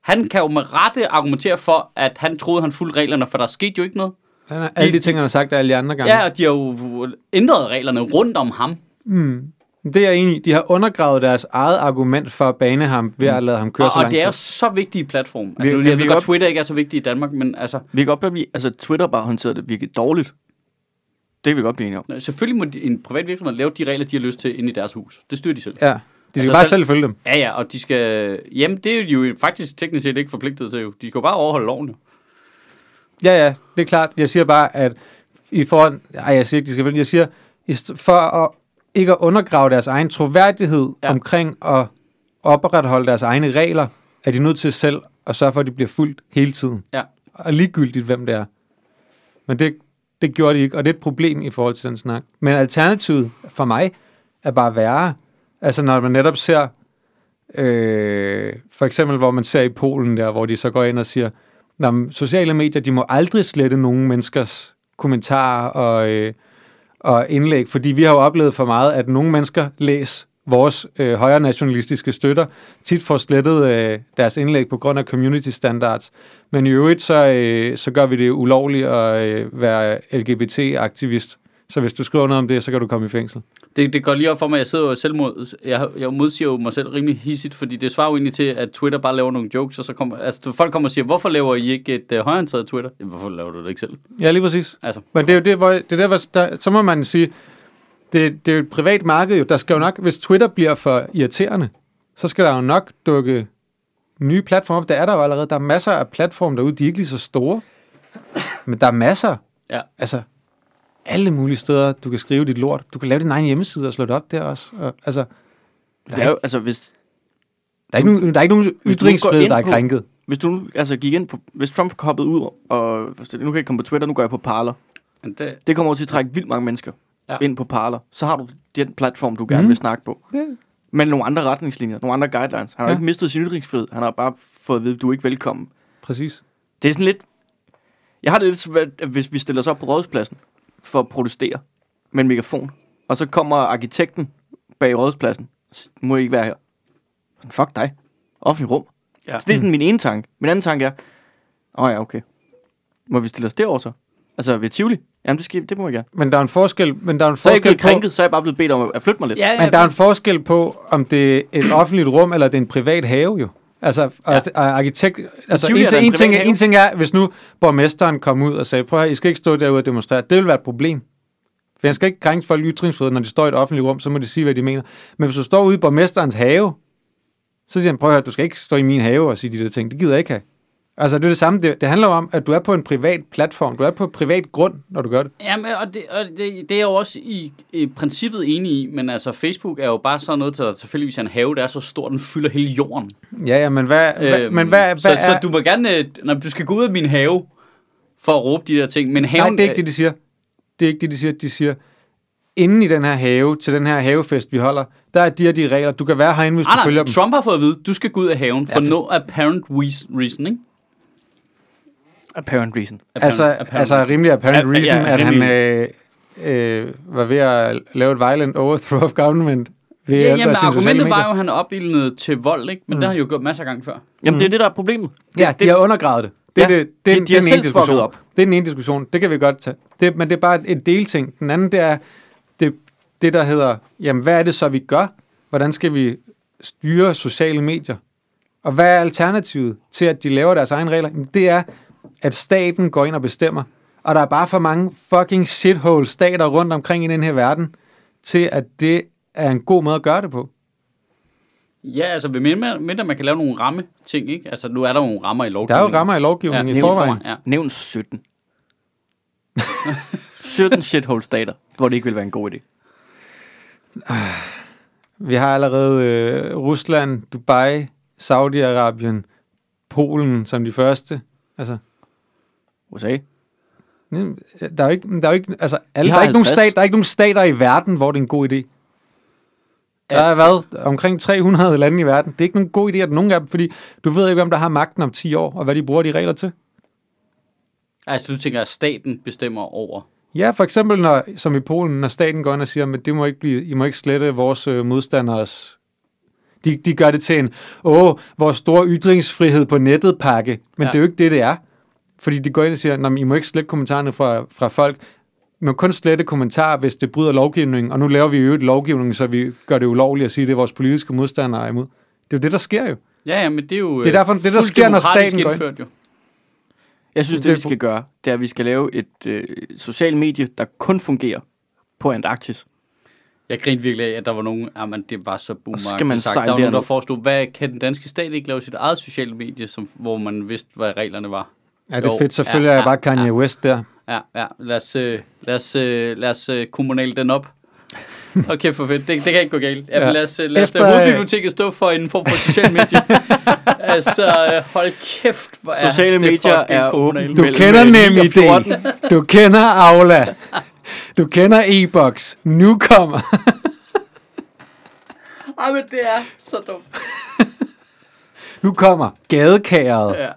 Han kan jo med rette argumentere for, at han troede, han fulgte reglerne, for der skete jo ikke noget. Han har, alle de ting, han har sagt alle de andre gange. Ja, og de har jo ændret reglerne rundt om ham. Mm. Det er jeg enig i. De har undergravet deres eget argument for at bane ham ved at lade ham køre Og, så og lang det er så vigtig en platform. Vi- Altså, vi- vi, jeg vi ved kan godt, godt- Twitter ikke er så vigtig i Danmark, men altså, Vi kan godt blive, altså Twitter bare håndteret det virkelig dårligt. Det kan vi godt blive enige om. selvfølgelig må de, en privat virksomhed lave de regler, de har lyst til inde i deres hus. Det styrer de selv. Ja, de skal Altså bare selv- selv følge dem. Ja, ja, og de skal... Jamen, det er de jo faktisk teknisk set ikke forpligtet til. Jo. De skal jo bare overholde loven. Jo. Ja, ja, det er klart. Jeg siger bare, at i forhold... Ej, jeg siger ikke, de skal følge Jeg siger, for at ikke at undergrave deres egen troværdighed. Ja. omkring at opretholde deres egne regler, er de nødt til selv at sørge for, at de bliver fuldt hele tiden. Ja. Og ligegyldigt, hvem det er. Men det, det gjorde de ikke, og det er et problem i forhold til den snak. Men alternativet for mig er bare værre. Altså når man netop ser, øh, for eksempel hvor man ser i Polen der, hvor de så går ind og siger, Nå, sociale medier, de må aldrig slette nogen menneskers kommentarer og, øh, og indlæg, fordi vi har jo oplevet for meget, at nogle mennesker læser vores øh, højre nationalistiske støtter, tit får slettet øh, deres indlæg på grund af community standards. Men i øvrigt, så, øh, så gør vi det ulovligt at øh, være LGBT-aktivist. Så hvis du skriver noget om det, så kan du komme i fængsel. Det, det går lige op for mig, jeg sidder jo selv mod, jeg, jeg modsiger jo mig selv rimelig hissigt, fordi det svarer jo egentlig til, at Twitter bare laver nogle jokes, og så kommer, altså folk kommer og siger, hvorfor laver I ikke et uh, højreorienteret Twitter? Jamen, hvorfor laver du det ikke selv? Ja, lige præcis. Altså, Men det er jo det, hvor, det er der, hvor der, så må man sige, det, det er jo et privat marked jo. Der skal jo nok, hvis Twitter bliver for irriterende, så skal der jo nok dukke nye platforme op. Der er der jo allerede. Der er masser af platforme derude, de er ikke lige så store. Men der er masser. Ja. Altså, alle mulige steder, du kan skrive dit lort. Du kan lave din egen hjemmeside og slå det op der også. Og, altså, Det er jo, altså hvis, der er ikke nogen, der er ikke nogen ytringsfrihed, der er på- krænket. hvis du nu altså, gik ind på, hvis Trump hoppede ud, og nu kan jeg ikke komme på Twitter, nu går jeg på Parler. det, Det kommer over til at trække vildt mange mennesker Ja. ind på Parler. Så har du den platform, du gerne Mhm. vil snakke på. Ja. Men nogle andre retningslinjer, nogle andre guidelines. Han har Ja. ikke mistet sin ytringsfrihed. Han har bare fået at vide, at du er ikke velkommen. Præcis. Det er sådan lidt... Jeg har det lidt at hvis vi stiller os op på rådspladsen for at protestere med en megafon, og så kommer arkitekten bag rådspladsen, må I ikke være her. Fuck dig. Offentlig rum. ja. Så det er sådan min ene tanke. Min anden tanke er, åh oh ja, okay. Må vi stille os derover så? Altså ved Tivoli? Jamen det, skal, det må jeg gerne. Men der er en forskel, men der er en Så er jeg ikke forskel blevet på... krænket, så er jeg bare blevet bedt om at flytte mig lidt. ja, ja, Men der er en forskel på, om det er et offentligt rum, eller det er en privat have jo. Altså, Ja. og arkitekt... Altså, Tivoli en, ting, en ting, er, en ting er, hvis nu borgmesteren kom ud og sagde, prøv at I skal ikke stå derude og demonstrere. Det vil være et problem. For jeg skal ikke krænke folk ytringsfrihed, når de står i et offentligt rum, så må de sige, hvad de mener. Men hvis du står ude i borgmesterens have, så siger han, prøv at høre, du skal ikke stå i min have og sige de der ting. Det gider jeg ikke have. Altså, det er det samme. Det, det handler om, at du er på en privat platform. Du er på privat grund, når du gør det. Jamen, og, det, og det, det er jeg jo også i, i princippet enig i, men altså Facebook er jo bare sådan noget til, at selvfølgelig en have, der er så stor, den fylder hele jorden. Ja, ja, men hvad, hvad, Øhm, men hvad, så, hvad så er... du må gerne, øh, når du skal gå ud af min have, for at råbe de der ting, men Nej, haven... det er ikke det, de siger. Det er ikke det, de siger. De siger, inden i den her have, til den her havefest, vi holder, der er de her de regler. Du kan være herinde, hvis Ah, du nej, følger dem. Trump har fået at vide, du skal gå ud af haven for Ja, no apparent reas- reason, ikke? Apparent reason. Apparent, Altså, apparent altså reason. rimelig apparent Ja, ja, reason, at han rimelig. øh, øh, var ved at lave et violent overthrow of government. Ved Ja, jamen, argumentet var jo, at han opildnede til vold, ikke? Men mm. det har han jo gjort masser af gange før. Jamen det er det, der er problemet. Ja, de har undergravet det. Det, er Ja, det, det, de- det, de har det er den ene selv fucket diskussion. op. Det er den ene diskussion. Det kan vi godt tage. Det, men det er bare et, et delting. Den anden, det er det, det, der hedder, jamen hvad er det så, vi gør? Hvordan skal vi styre sociale medier? Og hvad er alternativet til, at de laver deres egne regler? Jamen, det er, at staten går ind og bestemmer. Og der er bare for mange fucking shithole stater rundt omkring i den her verden, til at det er en god måde at gøre det på. Ja, altså, ved mindre, mindre man kan lave nogle ramme ting, ikke? Altså, nu er der jo nogle rammer i Der lovgivningen. er jo rammer i lovgivningen Ja, i nævn forvejen. Ja. Nævn 17. 17 shithole stater, hvor det ikke vil være en god idé. Vi har allerede øh, Rusland, Dubai, Saudi-Arabien, Polen som de første. Altså, USA. der er jo ikke, der er jo ikke, altså, alle, der, er ikke nogen 50. stat, der er ikke nogen stater i verden, hvor det er en god idé. Der er været omkring 300 lande i verden. Det er ikke nogen god idé, at nogen af dem, fordi du ved ikke, hvem der har magten om 10 år, og hvad de bruger de regler til. Altså, du tænker, at staten bestemmer over. Ja, for eksempel når, som i Polen, når staten går ind og siger, at det må ikke blive, I må ikke slette vores øh, modstanders... De, de gør det til en, åh, vores store ytringsfrihed på nettet pakke. Men ja. det er jo ikke det, det er. Fordi de går ind og siger, at I må ikke slette kommentarerne fra, fra folk. I må kun slette kommentarer, hvis det bryder lovgivningen. Og nu laver vi jo et lovgivning, så vi gør det ulovligt at sige, at det er vores politiske modstandere er imod. Det er jo det, der sker jo. Ja, ja, men det er jo Det er derfor- det, der sker, når staten går ind. indført, jo. Jeg synes, Det det, vi skal gøre, det er, at vi skal lave et øh, socialt medie, der kun fungerer på Antarktis. Jeg grinte virkelig af, at der var nogen, jamen det var så boomer skal man sagt. Der var nogen, der foreslog, hvad kan den danske stat ikke lave sit eget sociale medie, som, hvor man vidste, hvad reglerne var? Ja, det er Jo, fedt. Selvfølgelig ja, er jeg bare Kanye ja. West der. Ja, ja, lad os, øh, lad os, øh, lad os øh, kommunale den op. Okay, for fedt. Det, det kan ikke gå galt. Ja, Ja. Lad os, øh, lad os Efter, lade øh, hovedbiblioteket stå for en form for social medie. altså, øh, hold kæft, hvor er Sociale det medier fucking er åbent. Du kender øh, 9 og NemID. 14. Du kender Aula. Du kender e-boks. Nu kommer. Ej, men det er så dumt. Nu kommer gadekæret Ja.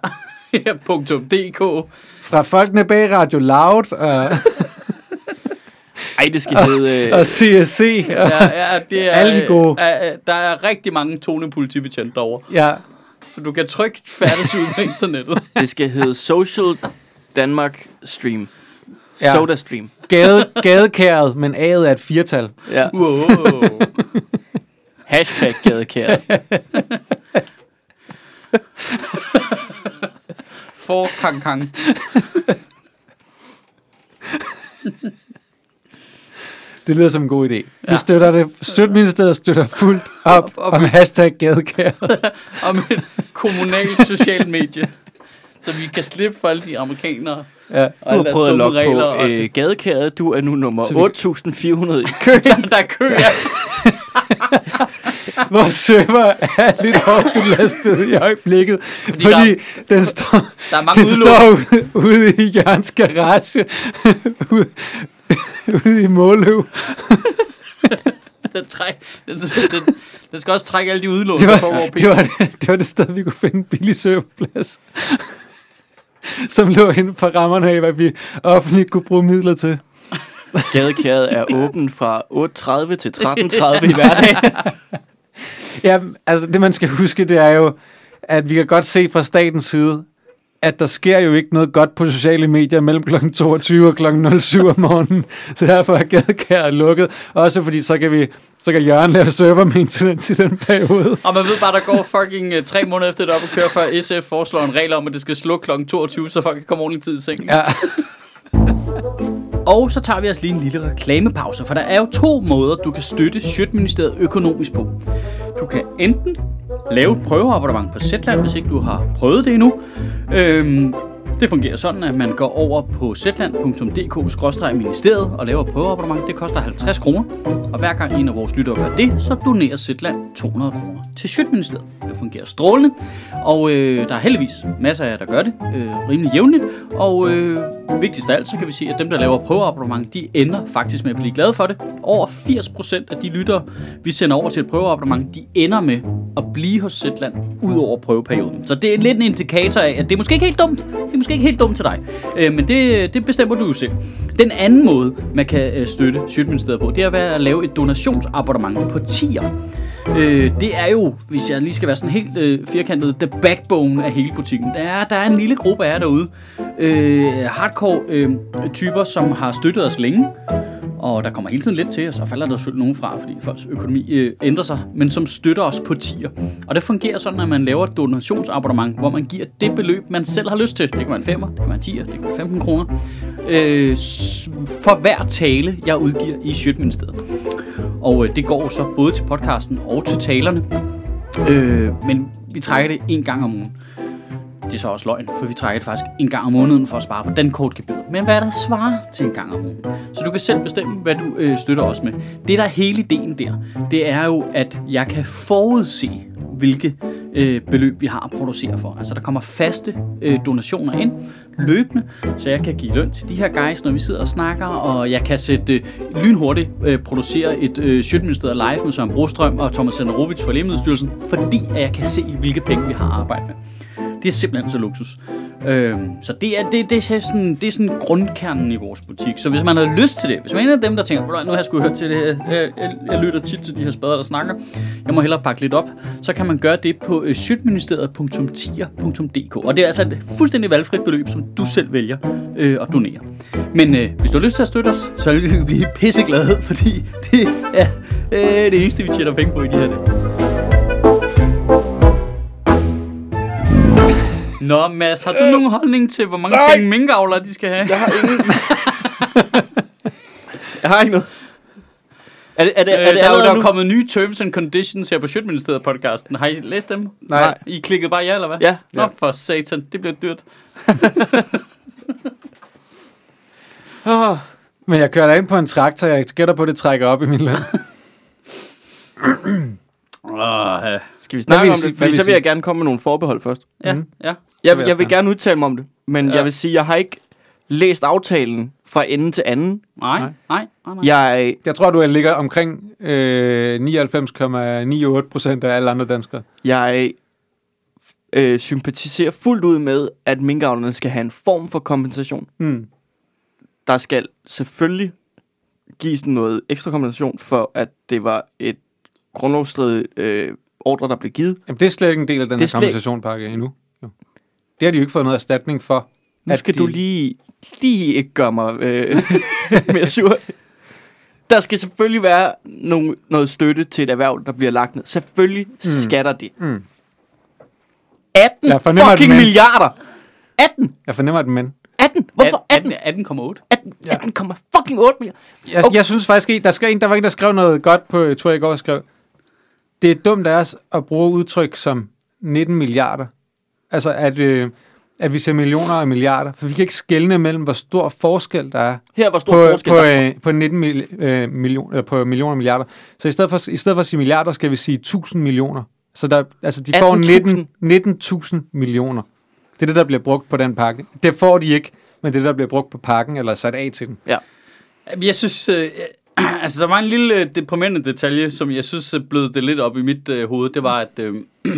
DK. fra folkene bag Radio Loud og, Ej, det skal hedde... og Øh, CSC. Og, Ja, ja, det er, Alle de gode. Øh, øh, der er rigtig mange tonepolitibetjente derovre. ja, Så du kan trygt færdes ud på internettet. det skal hedde Social Danmark Stream. Ja. Soda Stream. gade, gadekæret, men A'et er et firtal. Ja. Wow. Hashtag gadekæret. For kang kang. Det lyder som en god idé. Vi Ja. støtter det. Støtministeriet støtter fuldt op Op- op om med- hashtag gadekæret. Om et kommunalt socialt medie. Så vi kan slippe for alle de amerikanere. Ja. Og Du har prøvet at dumme logge regler, på og øh, gadekæret. Du er nu nummer Så vi- 8400 i køen. der er kø af. Vores server er lidt hårdt belastet i øjeblikket, fordi, fordi den står, Der er mange den udlån. står ude, i Jørgens garage, ude, ude i Måløv. Den, træk, den, den, den, skal også trække alle de udlån, Det der var, foregår på det, var det, det var det sted, vi kunne finde en billig serverplads, som lå inden for rammerne af, hvad vi offentligt kunne bruge midler til. Gadekæret er åben fra 8.30 til 13.30 i hverdagen. Ja, altså det man skal huske, det er jo, at vi kan godt se fra statens side, at der sker jo ikke noget godt på sociale medier mellem kl. 22 og kl. 07 om morgenen. Så derfor er gadekæret lukket. Også fordi så kan, vi, så kan Jørgen lave server maintenance i den periode. Og man ved bare, der går fucking uh, tre måneder efter det op og kører, før SF foreslår en regel om, at det skal slukke kl. 22, så folk kan komme ordentligt tid i seng. Ja. Og så tager vi os lige en lille reklamepause, for der er jo to måder, du kan støtte Sjøtministeriet økonomisk på. Du kan enten lave et prøveabonnement på Zetland, hvis ikke du har prøvet det endnu. Øhm, det fungerer sådan, at man går over på zland.dk-ministeriet og laver et prøveabonnement. Det koster 50 kroner, og hver gang en af vores lyttere gør det, så donerer Zetland 200 kroner til Sjøtministeriet. Det fungerer strålende, og øh, der er heldigvis masser af jer, der gør det øh, rimelig jævnligt. Og øh, vigtigst af alt, så kan vi sige, at dem, der laver prøveabonnement, de ender faktisk med at blive glade for det. Over 80% af de lyttere, vi sender over til et prøveabonnement, de ender med at blive hos Zetland ud over prøveperioden. Så det er lidt en indikator af, at det er måske ikke helt dumt. Det er måske ikke helt dumt til dig. Øh, men det, det bestemmer du jo selv. Den anden måde, man kan øh, støtte Sjøtministeriet på, det er ved at lave et donationsabonnement på tier. Øh, det er jo, hvis jeg lige skal være sådan helt øh, firkantet, the backbone af hele butikken. Der er, der er en lille gruppe af jer derude. Øh, hardcore øh, typer, som har støttet os længe. Og der kommer hele tiden lidt til, og så falder der selvfølgelig nogen fra, fordi folks økonomi øh, ændrer sig, men som støtter os på tier. Og det fungerer sådan, at man laver et donationsabonnement, hvor man giver det beløb, man selv har lyst til. Det kan være en femmer, det kan være en tier, det kan være 15 kroner. Øh, for hver tale, jeg udgiver i Sjøtministeriet. Og øh, det går så både til podcasten og til talerne. Øh, men vi trækker det en gang om ugen. Det er så også løgn, for vi trækker det faktisk en gang om måneden for at spare på den kortgebyr. Men hvad er der svarer til en gang om måneden? Så du kan selv bestemme, hvad du øh, støtter os med. Det der er hele ideen der, det er jo, at jeg kan forudse, hvilke øh, beløb vi har at producere for. Altså der kommer faste øh, donationer ind løbende, så jeg kan give løn til de her guys, når vi sidder og snakker, og jeg kan sætte øh, lynhurtigt øh, producere et øh, Sjøtministeriet live med Søren Brostrøm og Thomas Senderovic for Lægemiddelstyrelsen, fordi at jeg kan se, hvilke penge vi har arbejdet med. Det er simpelthen så luksus. Øhm, så det er, det, det, er sådan, det er sådan grundkernen i vores butik. Så hvis man har lyst til det, hvis man er en af dem, der tænker, nu har jeg sgu hørt til det her, jeg, jeg, jeg lytter tit til de her spader, der snakker, jeg må hellere pakke lidt op, så kan man gøre det på øh, sjøtministeriet.tier.dk. Og det er altså et fuldstændig valgfrit beløb, som du selv vælger øh, at donere. Men øh, hvis du har lyst til at støtte os, så vil vi blive pisseglade, fordi det er øh, det eneste, vi tjener penge på i de her dage. Nå, Mads, har du øh, nogen holdning til, hvor mange nej. penge minkavlere de skal have? Jeg har ingen... jeg har ikke noget. Er det, er det, Øh, er det der, er jo, der er kommet nye terms and conditions her på Sjøtministeriet podcasten. Har I læst dem? Nej. I klikkede bare ja, eller hvad? Ja. Nå, for satan, det bliver dyrt. Oh, Men jeg kører da ind på en traktor, jeg gætter på, at det trækker op i min løn. Åh, ja. skal vi snakke vil om sige- det? Fordi vil så vil jeg gerne komme med nogle forbehold først. Ja, Mhm. ja. Jeg, vil jeg jeg vil gerne udtale mig om det, men Ja. jeg vil sige, jeg har ikke læst aftalen fra ende til anden. Nej, Nej. nej, nej. Jeg, Jeg tror, du ligger omkring øh, 99,98 procent af alle andre danskere. jeg øh, sympatiserer fuldt ud med, at minkavlerne skal have en form for kompensation. Mm. Der skal selvfølgelig gives dem noget ekstra kompensation for, at det var et grundlovsstridigt øh, ordre, der blev givet. Jamen, det er slet ikke en del af den her er slet- kompensationspakke endnu. Jo. Det har de jo ikke fået noget erstatning for. Nu skal de- du lige, lige ikke gøre mig øh, mere sur. Der skal selvfølgelig være nogle, noget støtte til et erhverv, der bliver lagt ned. Selvfølgelig mm. skal der det. Mm. 18 Jeg fornemmer fucking et men. milliarder! 18! Jeg fornemmer et men. 18! Hvorfor 18? 18,8. 18, 18, fucking 8 milliarder. Jeg, Okay. jeg synes faktisk der, skal en, der var en, der skrev noget godt på, jeg tror jeg i går skrev, det er dumt af os at bruge udtryk som 19 milliarder. Altså, at, øh, at vi ser millioner og milliarder. For vi kan ikke skelne mellem, hvor stor forskel der er Her var stor på, forskel. på, der er. øh, på 19 mil, øh, million, øh, på millioner og milliarder. Så i stedet, for, i stedet for at sige milliarder, skal vi sige 1000 millioner. Så der, altså, de får 18.000. 19 19.000 millioner. Det er det, der bliver brugt på den pakke. Det får de ikke, men det er det, der bliver brugt på pakken, eller sat af til den. Jamen, Jeg synes, øh, altså der var en lille øh, deprimerende detalje, som jeg synes øh, blød det lidt op i mit øh, hoved. Det var, at øh,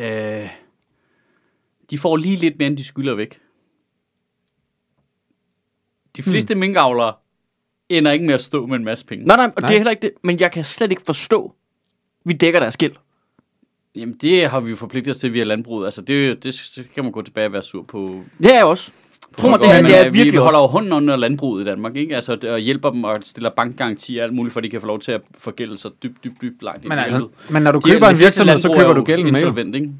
øh, de får lige lidt mere, end de skylder væk. De fleste hmm. minkavlere ender ikke med at stå med en masse penge. Nej, nej, og Nej. det er heller ikke det. Men jeg kan slet ikke forstå, vi dækker deres gæld. Jamen, det har vi jo forpligtet os til via landbruget. Altså, det, det, det kan man gå tilbage og være sur på. Det er jeg også. Tro mig, det er, det er vi, virkelig vi holder også. jo hånden under landbruget i Danmark, ikke? Altså, det- og hjælper dem og stiller bankgarantier og alt muligt, for at de kan få lov til at forgælde sig dybt, dybt, dybt langt. Men, i altså, men når du De- køber en virksomhed, så køber er du gælden med insolvent, ikke?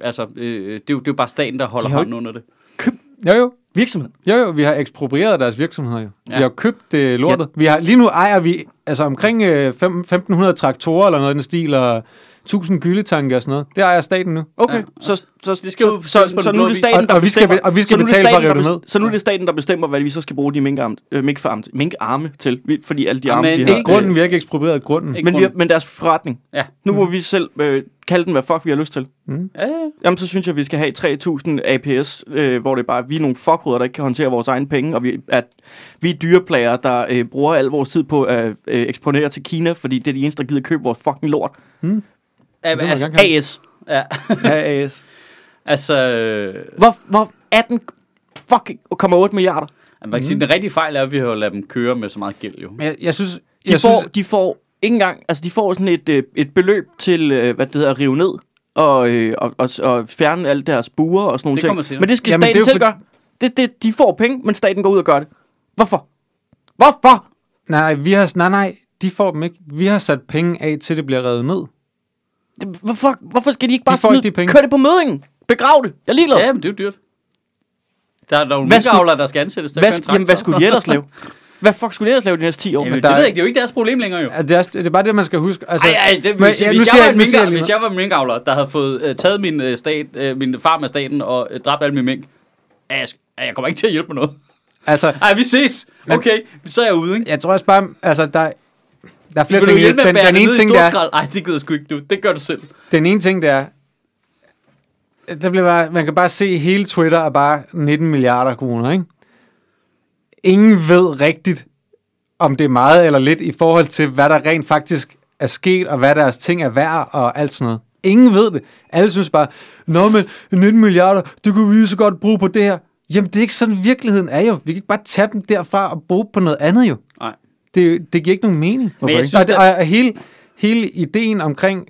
Altså, øh, det, er jo, det er jo bare staten, der holder De hånden under det. Jo, jo. Virksomhed. Jo, jo, vi har eksproprieret deres virksomheder jo. Ja. Ja. Vi har købt øh, lortet. Vi har, lige nu ejer vi altså omkring øh, fem- 1500 traktorer eller noget i den stil, og 1000 gyldetanke og sådan noget. Det ejer staten nu. Okay, Ja, ja, så, så, det skal så, så, på så den nu er det staten, Og- der og vi skal og vi skal så nu er det betale for at staten, rive der det bes- Så nu er det staten, der bestemmer, hvad vi så skal bruge de minkarme, øh, minkarme til, Vi- fordi alle de arme, de ikke har. Ikke grunden, vi har ikke eksproprieret grunden. Ikke Men, vi har, grunden. men deres forretning. Ja. Nu må vi selv øh, kalde den, hvad fuck vi har lyst til. Ja, ja. Jamen, så synes jeg, vi skal have 3000 APS, øh, hvor det er bare, vi er nogle fuckhoveder, der ikke kan håndtere vores egne penge, og vi, at, vi er dyreplager, der øh, bruger al vores tid på at øh, eksponere til Kina, fordi det er de eneste, der gider købe vores fucking lort. Ja, jeg altså. AS. ja. Ja, AS. altså øh, Hvor, hvor 18 fucking 8 milliarder. man kan sige, den rigtige fejl er, at vi har ladet dem køre med så meget gæld, jo. Men jeg, jeg synes... De, Jeg får, synes, de får ikke engang, altså de får sådan et, øh, et beløb til, øh, hvad det hedder, at rive ned og, øh, og, og, og fjerne alle deres buer og sådan kommer ting. Men det skal Jamen, staten det selv for- gøre. Det, det, de får penge, men staten går ud og gør det. Hvorfor? Hvorfor? Nej, nej, vi har, nej, nej, de får dem ikke. Vi har sat penge af til, det bliver revet ned. Hvorfor, hvorfor skal de ikke bare ikke smide- de penge. køre det på mødingen? Begrav det. Jeg er ligeglad. Ja, men det er jo dyrt. Der er nogle minkavlere, der skal ansættes. Der hvad, en jamen, hvad skulle de ellers lave? Hvad fuck skulle de ellers lave de næste 10 år? Jamen, Men det der ved jeg ikke. Det er jo ikke deres problem længere, jo. Ja, Det er, det er bare det, man skal huske. Altså, Ej, ej, det, men- hvis, ja, hvis, nu jeg var jeg- jeg minkavler, lige hvis jeg var en minkavler, der havde fået øh, taget min, øh, stat, øh, min farm af staten og øh, dræbt alle mine mink, er jeg, sk- er jeg kommer ikke til at hjælpe med noget. Altså, Ej, vi ses. Men- Okay, så er jeg ude, ikke? jeg tror også bare, altså, der, der er flere ting. Den, den, det ene ting, der, er-? Ej, det gider sgu ikke, du. Det gør du selv. den ene ting, der er, der bliver bare, man kan bare se, hele Twitter er bare 19 milliarder kroner, ikke? Ingen ved rigtigt, om det er meget eller lidt i forhold til, hvad der rent faktisk er sket, og hvad deres ting er værd, og alt sådan noget. Ingen ved det. Alle synes bare, Nå, men 19 milliarder, det kunne vi så godt bruge på det her. Jamen, det er ikke sådan, virkeligheden er jo. Vi kan ikke bare tage dem derfra og bruge på noget andet jo. Nej. Det, det giver ikke nogen mening. Men jeg Og synes, det, der- og, og hele, hele ideen omkring,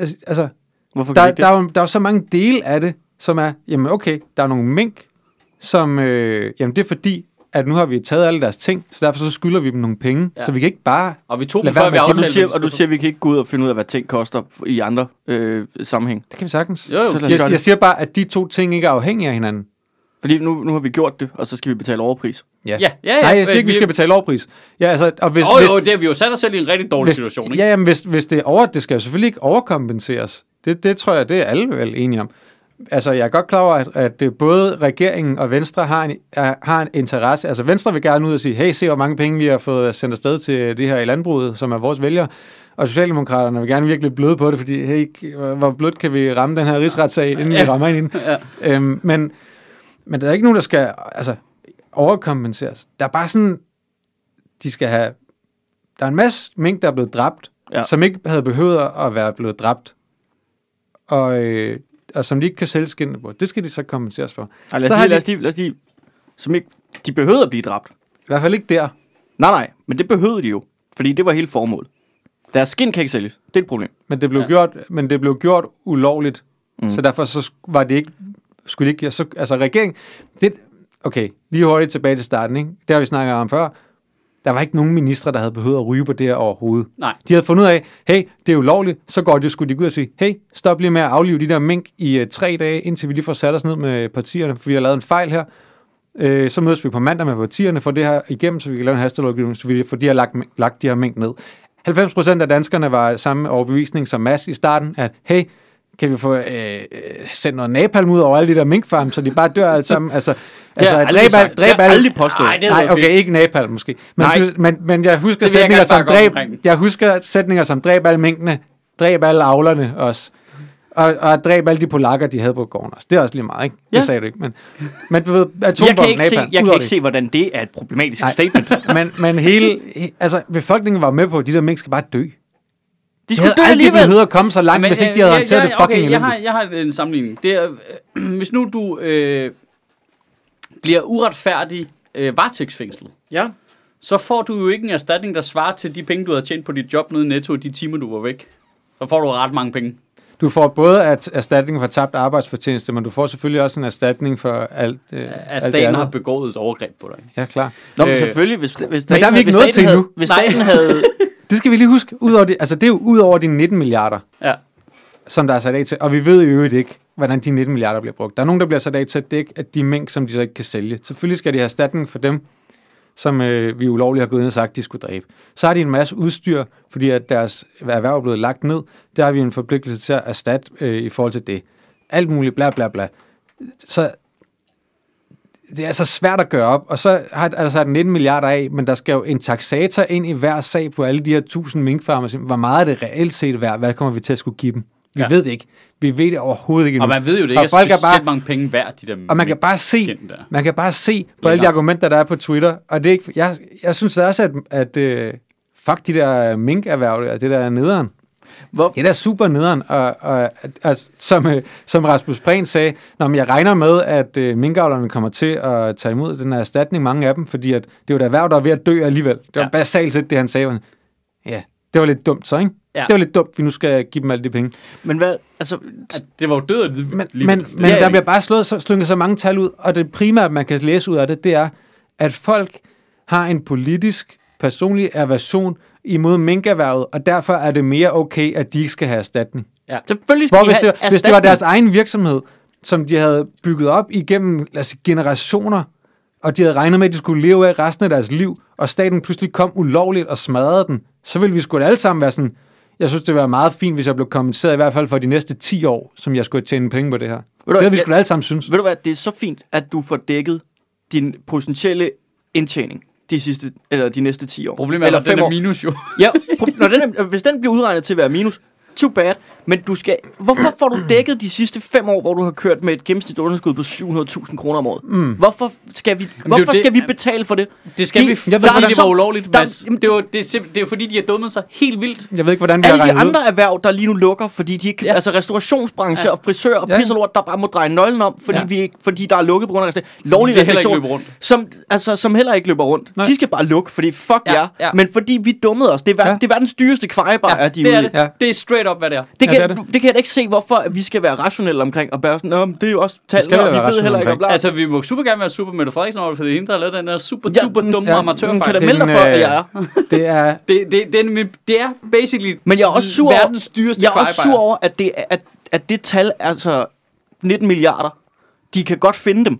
øh, altså, Hvorfor kan der, de ikke der, det? er jo, der er jo så mange dele af det, som er, jamen okay, der er nogle mink, som, øh, jamen det er fordi, at nu har vi taget alle deres ting, så derfor så skylder vi dem nogle penge, Ja. så vi kan ikke bare, Og vi tog Lad dem før, vi Og du, siger, og du siger, at vi kan ikke gå ud og finde ud af, hvad ting koster i andre øh, sammenhæng. det kan vi sagtens. Jo, jo. Så Jeg, jeg det. siger bare, at de to ting ikke er afhængige af hinanden. Fordi nu, nu har vi gjort det, og så skal vi betale overpris. Ja, ja, ja. Nej, jeg siger ikke, vi vi- skal betale overpris. Ja, altså, og hvis, Åh, hvis, jo, det har vi jo sat os selv i en rigtig dårlig hvis, situation, ikke? Ja, jamen, hvis, hvis det er over, det skal jo selvfølgelig ikke overkompenseres. Det, det tror jeg, det er alle vel enige om. Altså, jeg er godt klar over, at, at det både regeringen og Venstre har en, er, har en interesse. Altså, Venstre vil gerne ud og sige, hey, se hvor mange penge vi har fået sendt afsted til det her i landbruget, som er vores vælgere. Og Socialdemokraterne vil gerne virkelig bløde på det, fordi, hey, hvor blødt kan vi ramme den her rigsretssag, inden vi Ja. rammer ind i den. Ja. Øhm, men, men der er ikke nogen, der skal altså, overkompenseres. Der er bare sådan, de skal have... Der er en masse mink, der er blevet dræbt, Ja. som ikke havde behøvet at være blevet dræbt. Og, øh, og som de ikke kan sælge skinnet på. Det skal de så kompenseres for. Ej, lad, Så os har lige, lad, de- os lige, lad os lige, som ikke, de behøvede at blive dræbt. I hvert fald ikke der. Nej, nej, men det behøvede de jo. Fordi det var hele formålet. Deres skin kan ikke sælges. Det er et problem. Men det blev, Ja. gjort, men det blev gjort ulovligt. Mm. Så derfor så var det ikke... Skulle det ikke så, altså regeringen... Det, okay, lige hurtigt tilbage til starten. Ikke? Det har vi snakket om før. Der var ikke nogen ministre, der havde behøvet at ryge på det her overhovedet. Nej. De havde fundet ud af, hey, det er ulovligt, så går de, skulle de ud og sige, hey, stop lige med at aflive de der mink i uh, tre dage, indtil vi lige får sat os ned med partierne, for vi har lavet en fejl her. Øh, så mødes vi på mandag med partierne, for det her igennem, så vi kan lave en hastelovgivning, så vi får de her lagt, lagt de her mink ned. 90% af danskerne var samme overbevisning som Mads i starten, at hey, kan vi få øh, øh, sendt noget napalm ud over alle de der minkfarme, så de bare dør alle sammen. Altså, altså har jeg aldrig dræb, dræb Det har jeg alle, aldrig påstået. Ej, det Nej, havde okay, ikke napalm måske. Men, Nej. men, men jeg husker Det jeg sætninger som dræb, jeg husker sætninger som dræb alle minkene, dræb alle avlerne også. Og, og dræb alle de polakker, de havde på gården også. Det er også lige meget, ikke? Det Ja. sagde du ikke, men, men du ved, Jeg atombomben, kan ikke, se, napalm, jeg kan ikke det. se, hvordan det er et problematisk Nej. statement. Men, men hele, he, altså befolkningen var med på, at de der mink skal bare dø. De skulle havde dø aldrig alligevel. behøvet at komme så langt, Men, hvis ikke de havde jeg- håndteret jeg- det fucking okay, jeg har, jeg har en sammenligning. Det er, øh, hvis nu du øh, bliver uretfærdig øh, varetægtsfængslet, Ja. så får du jo ikke en erstatning, der svarer til de penge, du havde tjent på dit job nede i Netto i de timer, du var væk. Så får du ret mange penge. Du får både at erstatning for tabt arbejdsfortjeneste, men du får selvfølgelig også en erstatning for alt, øh, At alt det staten andet. har begået et overgreb på dig. Ja, klar. Nå, men Øh, selvfølgelig, hvis, hvis der er vi ikke hvis staten til havde, endnu. Hvis staten havde... Det skal vi lige huske. Udover det, altså det er jo ud over de 19 milliarder, Ja. som der er sat af til. Og vi ved i øvrigt ikke, hvordan de 19 milliarder bliver brugt. Der er nogen, der bliver sat af til at dække at de mink, som de så ikke kan sælge. Selvfølgelig skal de have erstatning for dem, som øh, vi ulovligt har gået ind og sagt, de skulle dræbe. Så har de en masse udstyr, fordi at deres erhverv er blevet lagt ned. Der har vi en forpligtelse til at erstatte øh, i forhold til det. Alt muligt, bla bla bla. Så det er så svært at gøre op, og så har er der sat 19 milliarder af, men der skal jo en taxator ind i hver sag på alle de her 1000 minkfarmer. Hvor meget er det reelt set værd? Hvad kommer vi til at skulle give dem? Vi Ja. ved det ikke. Vi ved det overhovedet ikke Og man ved jo, det ikke folk er bare- mange penge værd, de der Og man kan bare se, man kan bare se på alle de argumenter, der er på Twitter. Og det er ikke, jeg, jeg synes også, at, at uh, fuck de der minkerhverv, det der er nederen. Hvor, Det er da super nederen. Og, og at, som, øh, som Rasmus Prehn sagde, Nå, men jeg regner med, at uh, minkavlerne kommer til at tage imod den her erstatning, mange af dem, fordi at det er jo et erhverv, der er ved at dø alligevel. Det var Ja. basalt set, det han sagde. Ja, Det var lidt dumt så, ikke? Ja. Det var lidt dumt, vi nu skal give dem alle de penge. Men hvad, altså, At det var jo død. Men, men, men Ja, ja. der bliver bare slået, så, slynget så mange tal ud, og det primære, man kan læse ud af det, det er, at folk har en politisk, personlig aversion imod minkerhvervet, og derfor er det mere okay, at de ikke skal have erstatning. selvfølgelig skal Hvor de hvis det, hvis det var erstatning. deres egen virksomhed, som de havde bygget op igennem altså generationer, og de havde regnet med, at de skulle leve af resten af deres liv, og staten pludselig kom ulovligt og smadrede den, så ville vi sgu da alle sammen være sådan, jeg synes, det ville være meget fint, hvis jeg blev kompenseret i hvert fald for de næste 10 år, som jeg skulle tjene penge på det her. Det du, havde vi sgu da alle sammen synes. Ved du hvad, det er så fint, at du får dækket din potentielle indtjening de, sidste, eller de næste 10 år. Problemet er, eller at den er år. minus jo. Ja, pro- når den er, hvis den bliver udregnet til at være minus, too bad. Men du skal, hvorfor får du dækket de sidste fem år, hvor du har kørt med et gennemsnitligt underskud på 700.000 kroner om året? Mm. Hvorfor, skal vi, hvorfor det- skal vi betale for det? Det skal De- vi, jeg ved, det hvordan- var ulovligt, der- Mads. Det er jo det er simp- det er fordi, de har dummet sig helt vildt. Jeg ved ikke, hvordan vi har Alle de andre erhverv, der lige nu lukker, fordi de ikke, Ja. altså restaurationsbranche Ja. og frisør og Ja. pis og lort, der bare må dreje nøglen om, fordi, Ja. vi ikke, fordi der er lukket på grund af resta- lovlige ikke restriktioner, som, altså, som heller ikke løber rundt. Nej. De skal bare lukke, fordi fuck Ja, jer. ja. Men fordi vi dummede os. Det er, ver- Ja. det er verdens dyreste kvejebar, Ja, er de det er ude det. Ja. Det er straight up, hvad det er. Det kan, Ja, det det, er det kan jeg da ikke se, hvorfor at vi skal være rationelle omkring og bare sådan, Nå, det er jo også tallene, vi og vi ved heller ikke, og bla. Altså, vi må super gerne være super Mette Frederiksen over, det, for det er hende, der har lavet den der super, Ja, super mm, dumme ja, amatørfejl. kan da Det melde dig for, at øh, jeg er. Det er, Det, det, det, er, det er basically Men jeg er også sur over, verdens dyreste jeg er også sur over at, det, at, at det tal, altså 19 milliarder, de kan godt finde dem.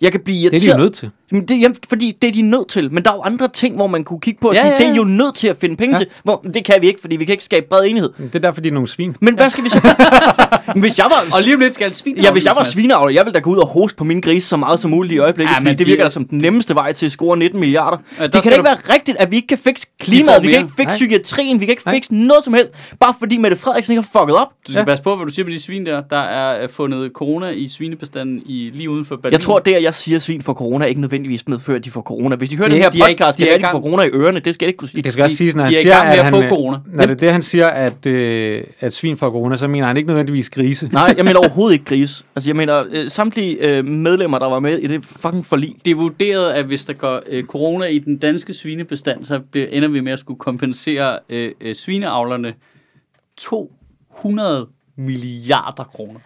Jeg kan blive det er irriteret. de jo nødt til. Jamen, det, jamen, fordi det er de nødt til. Men der er jo andre ting, hvor man kunne kigge på og Ja, sige, ja, det er ja. jo nødt til at finde penge Ja. til. Hvor, det kan vi ikke, fordi vi kan ikke skabe bred enighed. Det er derfor, de er nogle svin. Men hvad skal vi så... Men hvis jeg var... Og lige om lidt skal svin. Ja, hvis jeg var svineavler, jeg ville da gå ud og hoste på min grise så meget som muligt i øjeblikket, Ja, ja, men det de- virker da som den nemmeste vej til at score 19 milliarder. Ja, det kan da ikke du- være rigtigt, at vi ikke kan fikse klimaet, vi kan ikke fikse Nej. psykiatrien, vi kan ikke Nej. fikse noget som helst, bare fordi Mette Frederiksen ikke har fucket op. Du skal Ja. passe på, hvad du siger med de svin der. Der er øh, fundet corona i svinebestanden i, lige uden for Berlin. Jeg tror, det, at jeg siger at svin for corona, ikke nødvendigvis medfører, at de får corona. Hvis de hører De- den her de er ikke- podcast, de er kan det i være, at de gang. får corona i ørerne. Det skal jeg ikke kunne sige. Det skal også siges, når de han er siger, at han, corona. når det er det, han siger, at, øh, at svin får corona, så mener han ikke nødvendigvis grise. Nej, jeg mener overhovedet ikke gris. Altså, jeg mener, øh, samtlige øh, medlemmer, der var med i det fucking forlig, Det er vurderet, at hvis der går øh, corona i den danske svinebestand, så bliver, ender vi med at skulle kompensere øh, øh, svineavlerne 200 milliarder kroner.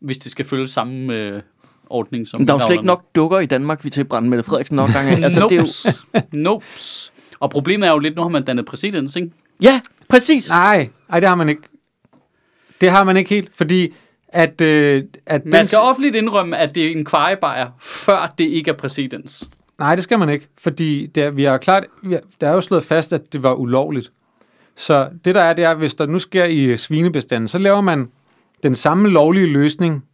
Hvis det skal følge samme øh, ordning som Men der er jo slet ikke nok dukker i Danmark, vi tilbrænder Mette Frederiksen nok gange. altså, det er jo, Nopes. Nopes. Og problemet er jo lidt, nu har man dannet præsidens, ikke? ja, præcis. Nej, nej, det har man ikke. Det har man ikke helt, fordi at, øh, at Man skal offentligt indrømme, at det er en kvejebajer, før det ikke er præsidens. Nej, det skal man ikke, fordi det er, vi har klart, vi har, der er jo slået fast, at det var ulovligt. Så det der er, det er, hvis der nu sker i svinebestanden, så laver man den samme lovlige løsning,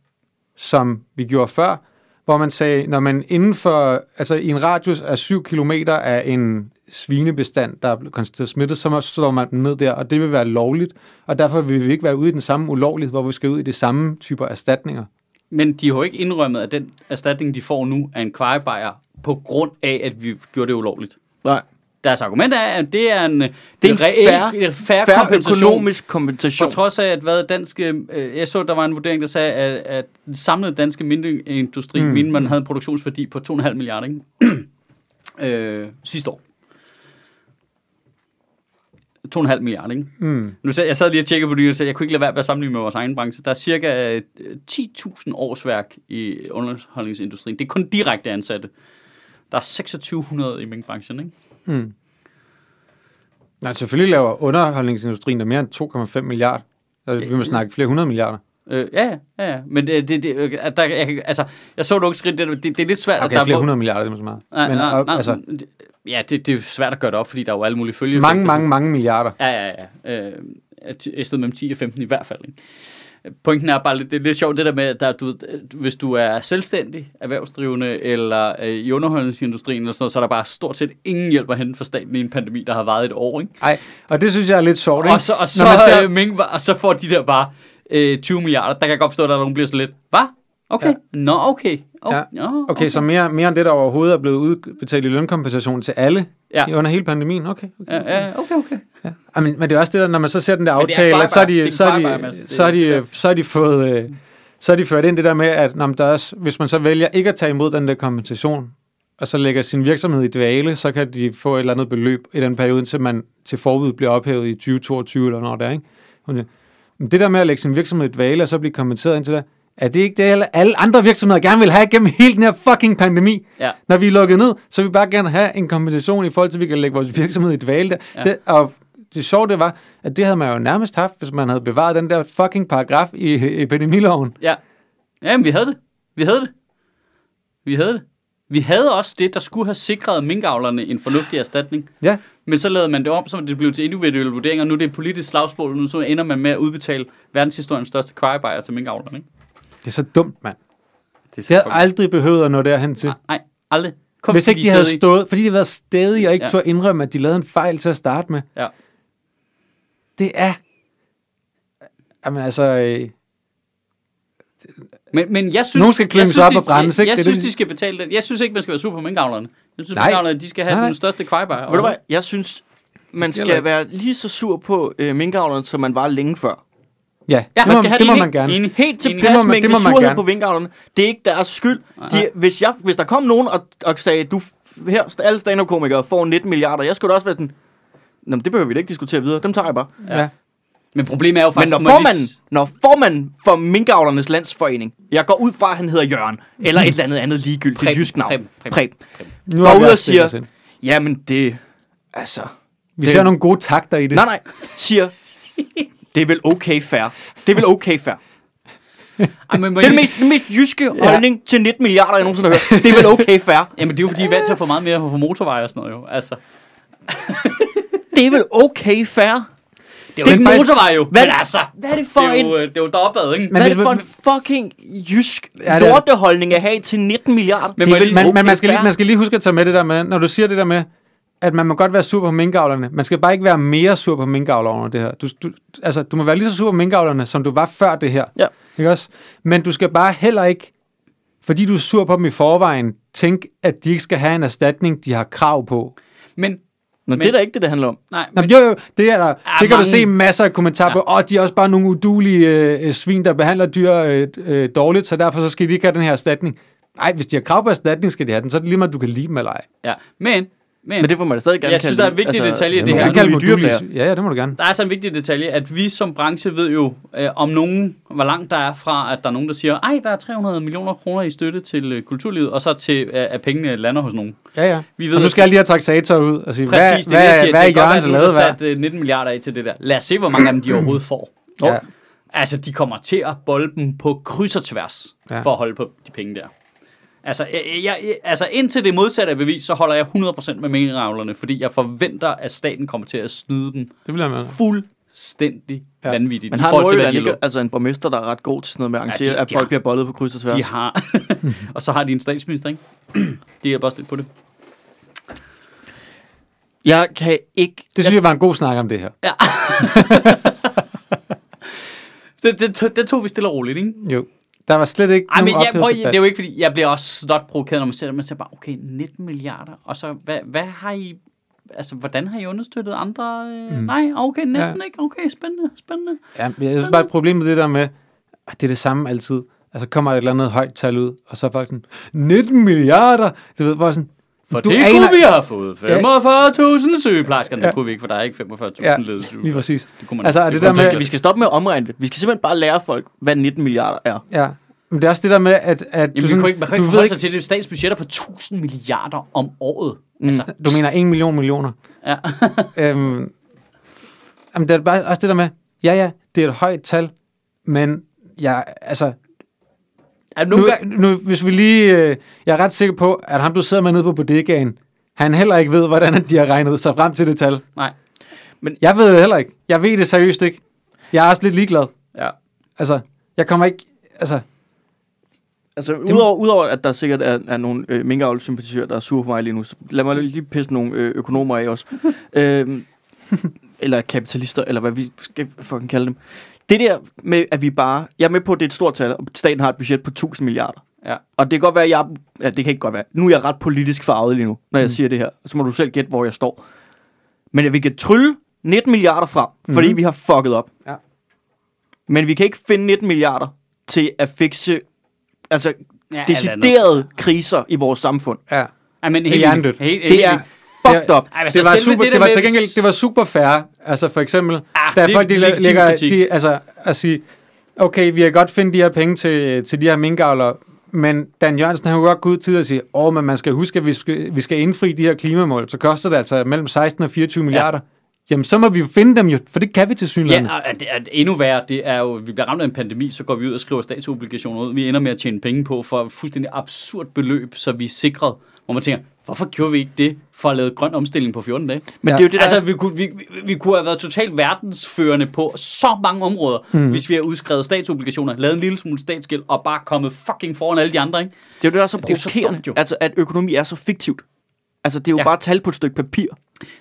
som vi gjorde før, hvor man sagde, når man inden for, altså i en radius af 7 km af en svinebestand, der er blevet konstateret smittet, så slår man den ned der, og det vil være lovligt, og derfor vil vi ikke være ude i den samme ulovlighed, hvor vi skal ud i de samme typer erstatninger. Men de har jo ikke indrømmet, at den erstatning, de får nu, er en kvejebajer på grund af, at vi gjorde det ulovligt. Nej. Deres argument er, at det er en, Det er en fair- en fair, Færre kompensation. økonomisk kompensation. trods af, at hvad danske, øh, jeg så, der var en vurdering, der sagde, at, at den samlede danske mindreindustri, mm. Mente man havde en produktionsværdi på 2,5 milliarder ikke? øh, sidste år. 2,5 milliarder, ikke? Mm. Nu jeg sad lige og tjekkede på det, og sagde, jeg kunne ikke lade være med at sammenligne med vores egen branche. Der er cirka øh, 10.000 årsværk i underholdningsindustrien. Det er kun direkte ansatte. Der er 2600 i minkbranchen, ikke? Mm. Nej, selvfølgelig laver underholdningsindustrien der mere end 2,5 milliarder. Altså, vi må snakke flere hundrede milliarder. Øh, ja, ja, ja. Men det, det, det øh, at der, jeg, altså, jeg så ikke skridt, det, det, det er lidt svært, Okay, at der flere er... hundrede milliarder, det er måske meget. Nej, Men nej, nej, altså, Ja, det, det er svært at gøre det op, fordi der er jo alle mulige følge. mange, mange, mange milliarder. Ja, ja, ja. Øh, et sted mellem 10 og 15 i hvert fald. Ikke? Pointen er bare lidt, det er lidt sjovt det der med, at der, du, hvis du er selvstændig, erhvervsdrivende eller øh, i underholdningsindustrien eller sådan noget, så er der bare stort set ingen hjælp at hente fra staten i en pandemi, der har varet et år. Ikke? Nej, og det synes jeg er lidt sjovt, ikke? Og så, og så, Når man ser- øh, mink, og så får de der bare øh, 20 milliarder. Der kan jeg godt forstå, at der er nogen, der bliver så lidt, hvad? Okay. Ja. Nå, okay. Oh, Ja. ja. Okay, så mere, mere end det, der overhovedet er blevet udbetalt i lønkompensation til alle Ja. under hele pandemien. Okay, okay. Ja, ja, okay, okay. Ja. Ej, men, det er også det, der, når man så ser den der er aftale, at så. Det de, så kvajebajer, de, så det de, der. så er de fået, øh, så er de ført ind det der med, at når der er, også- hvis man så vælger ikke at tage imod den der kompensation, og så lægger sin virksomhed i dvale, så kan de få et eller andet beløb i den periode, indtil man til forbud bliver ophævet i 2022 eller når det er, ikke? Men det der med at lægge sin virksomhed i dvale, og så blive kompenseret indtil det, er det ikke det, alle- andre virksomheder gerne vil have gennem hele den her fucking pandemi? Ja. Når vi er lukket ned, så vil vi bare gerne have en kompensation i forhold til, at vi kan lægge vores virksomhed i dvale der. Ja. Det, og det sjove det var, at det havde man jo nærmest haft, hvis man havde bevaret den der fucking paragraf i epidemiloven. Ja. Jamen, vi havde det. Vi havde det. Vi havde det. Vi havde også det, der skulle have sikret minkavlerne en fornuftig erstatning. Ja, Men så lavede man det om, så det blev til individuelle vurderinger. Nu er det et politisk slagsmål, og nu så ender man med at udbetale verdenshistoriens største kvarebajer til minkavlerne. Ikke? det er så dumt, mand. Det er Det havde aldrig behøvet at nå derhen til. Nej, nej, aldrig. Kun Hvis ikke de havde stadig- stået, fordi de havde været stedige og ikke ja. turde indrømme, at de lavede en fejl til at starte med. Ja. Det er... Jamen altså... Øh, Men, men jeg synes, Nogen skal jeg klemmes op de- og Jeg, ikke? jeg Det synes, det, de skal betale den. Jeg synes ikke, man skal være sur på minkavlerne. Jeg synes, Nej. minkavlerne, de skal have Nej, nej. den største kvarebajer. Ved du hvad, jeg synes, man skal ikke. være lige så sur på øh, minkavlerne, som man var længe før. ja, Ja, det man må, skal have det må enig- man gerne. enig. Helt tilpas Det mængde det må man surhed gerne. på minkavlerne. Det er ikke deres skyld. De, hvis, jeg, hvis der kom nogen og, og sagde, du her, alle stand-up-komikere får 19 milliarder, jeg skulle da også være sådan, Nå, men det behøver vi da ikke diskutere videre. Dem tager jeg bare. Ja. Men problemet er jo Men faktisk... når må de- formanden, når formanden for Minkavlernes Landsforening, jeg går ud fra, at han hedder Jørgen, eller et eller andet andet ligegyldigt Preben, jysk navn. Preben. Nu Går ud og siger-. Jamen det, altså... Vi det- ser nogle gode takter i det. Nej, nej, siger, det er vel okay fair. Det er vel okay fair. Ej, men, Det er den mest, den mest jyske holdning til 19 milliarder, jeg nogensinde har hørt. Det er vel okay fair. Jamen, det er jo fordi, I er vant til at få meget mere på motorveje og sådan noget jo. Altså, Det er vel okay fair. det er jo ikke faktisk- motorvej jo. Hvad- men altså, Hvad er det det for er en... jo, øh, det er jo deropad, ikke? Men Hvad er det for man- en fucking jysk Ja, det lorteholdning at have til 19 milliarder? Men det er vel lige- Men, men man, skal lige, man skal lige huske at tage med det der med, når du siger det der med, at man må godt være sur på minkavlerne. Man skal bare ikke være mere sur på minkavlerne over det her. Du, du, altså, du må være lige så sur på minkavlerne, som du var før det her. Ja. Ikke også? Men du skal bare heller ikke, fordi du er sur på dem i forvejen, tænke, at de ikke skal have en erstatning, de har krav på. Men, Nå, Men- det er da ikke det, det handler om. nej, men, men jo, jo, det er der. Ja, det kan mange- du se masser af kommentarer Ja. ja. på. Og de er også bare nogle udulige øh, svin, der behandler dyr øh, øh, dårligt, så derfor så skal de ikke have den her erstatning. Nej, hvis de har krav på erstatning, skal de have den. Så er det lige meget, du kan lide dem eller ej. ja, men, men, Men det får man da stadig gerne Jeg synes, der er en vigtig detalje i Det her. du kalde dyrebær. Ja, ja, det må du gerne. der er så en vigtig detalje, at vi som branche ved jo, øh, om nogen, hvor langt der er fra, at der er nogen, der siger, ej, der er 300 millioner kroner i støtte til øh, kulturlivet, og så til, øh, at pengene lander hos nogen. Ja, ja. Vi ved, og nu at- skal jeg lige have taxator ud og sige, Præcis, hvad, det er hvad, siger. hvad det er Jørgens lavet værd? sat øh, 19 milliarder af til det der. Lad os se, hvor mange af dem de overhovedet får. Ja. Altså, de kommer til at bolde dem på kryds og tværs. Ja. for at holde på de penge der. Altså, jeg, jeg, jeg, altså indtil det modsatte er bevis, så holder jeg 100% med minkavlerne, fordi jeg forventer, at staten kommer til at snyde dem Det vil jeg med. fuldstændig ja. Ja. vanvittigt. Men har forhold til, hvad Nordjylland ikke altså en borgmester, der er ret god til sådan noget med at Ja, arrangere, de- at folk har- bliver bollet på kryds og tværs? De har. og så har de en statsminister, ikke? De hjælper også lidt på det. Jeg kan ikke... Det synes jeg var en god snak om det her. Ja. det, det, tog- det tog vi stille og roligt, ikke? Jo. Der var slet ikke Ej, men jeg, prøv, det er jo ikke fordi, jeg bliver også snot provokeret, når man ser det, man siger bare, okay, 19 milliarder, og så, hvad, hvad har I, altså, hvordan har I understøttet andre? Øh, mm. Nej, okay, næsten ja. Ikke, okay, spændende, spændende. Ja, men jeg synes bare, at problemet er det der med, at det er det samme altid. Altså kommer der et eller andet højt tal ud, og så er folk sådan, 19 milliarder! Du ved, bare sådan, For du det aner- kunne vi have fået 45.000 sygeplejersker, ja. Ja. det kunne vi ikke, for der er ikke 45.000 Ja, ledede lige præcis. Det kunne man Altså, er det kunne der med- Vi skal, vi skal stoppe med at omregne det. Vi skal simpelthen bare lære folk, hvad 19 milliarder er. Ja, men det er også det der med, at, at Jamen, du, kunne ikke, man kan du ikke forholde ikke, sig til det statsbudgetter på 1000 milliarder om året. Mm. Altså, du mener 1 million millioner. ja. øhm, jamen, det er bare også det der med, ja ja, det er et højt tal, men jeg, altså, Er nu, gange, nu, hvis vi lige, øh, jeg er ret sikker på, at ham, du sidder med nede på bodegaen, han heller ikke ved, hvordan de har regnet sig frem til det tal. nej, Jeg ved det heller ikke. Jeg ved det seriøst ikke. Jeg er også lidt ligeglad. ja. Altså, jeg kommer ikke, altså, Altså, udover, udover at der sikkert er, er nogle øh, minkavlsympatisører, der er sure på mig lige nu, så lad mig lige pisse nogle øh, økonomer af også. øhm, eller kapitalister, eller hvad vi skal fucking kalde dem. Det der med, at vi bare... Jeg er med på, at det er et stort tal, og staten har et budget på 1000 milliarder. Ja. Og det kan godt være, at jeg... Ja, det kan ikke godt være. Nu er jeg ret politisk farvet lige nu, når jeg Mm. siger det her. Så må du selv gætte, hvor jeg står. Men at vi kan trylle 19 milliarder frem, fordi Mhm. vi har fucket op. Ja. Men vi kan ikke finde 19 milliarder til at fikse altså ja deciderede kriser i vores samfund. ja. Ej, men Det er helt hjernedødt. Helt, helt, Det er fucked up. Ej, altså, det var super, det, det, var til gengæld, det var super fair. Altså for eksempel, Ah, der er er folk, de lægger, de, altså at sige, okay, vi kan godt finde de her penge til, til de her minkavlere, men Dan Jørgensen har jo godt gået ud tid og sige, åh, oh, men man skal huske, at vi skal, vi skal indfri de her klimamål, så koster det altså mellem 16 og 24 milliarder. Jamen, så må vi jo finde dem jo, for det kan vi til synligheden. Ja, at, at endnu værre, det er jo, vi bliver ramt af en pandemi, så går vi ud og skriver statsobligationer ud. Vi ender med at tjene penge på for et fuldstændig absurd beløb, så vi er sikret. Hvor man tænker, hvorfor gjorde vi ikke det for at lave grøn omstilling på 14 dage? Men Ja. det er jo det, der altså, vi kunne, vi, vi, vi kunne have været totalt verdensførende på så mange områder, mm. hvis vi havde udskrevet statsobligationer, lavet en lille smule statsgæld, og bare kommet fucking foran alle de andre, ikke? Det er jo det, der er så Det er jo så provokerende. dumt, jo. altså, at økonomi er så fiktivt. Altså, det er jo ja. bare tal på et stykke papir.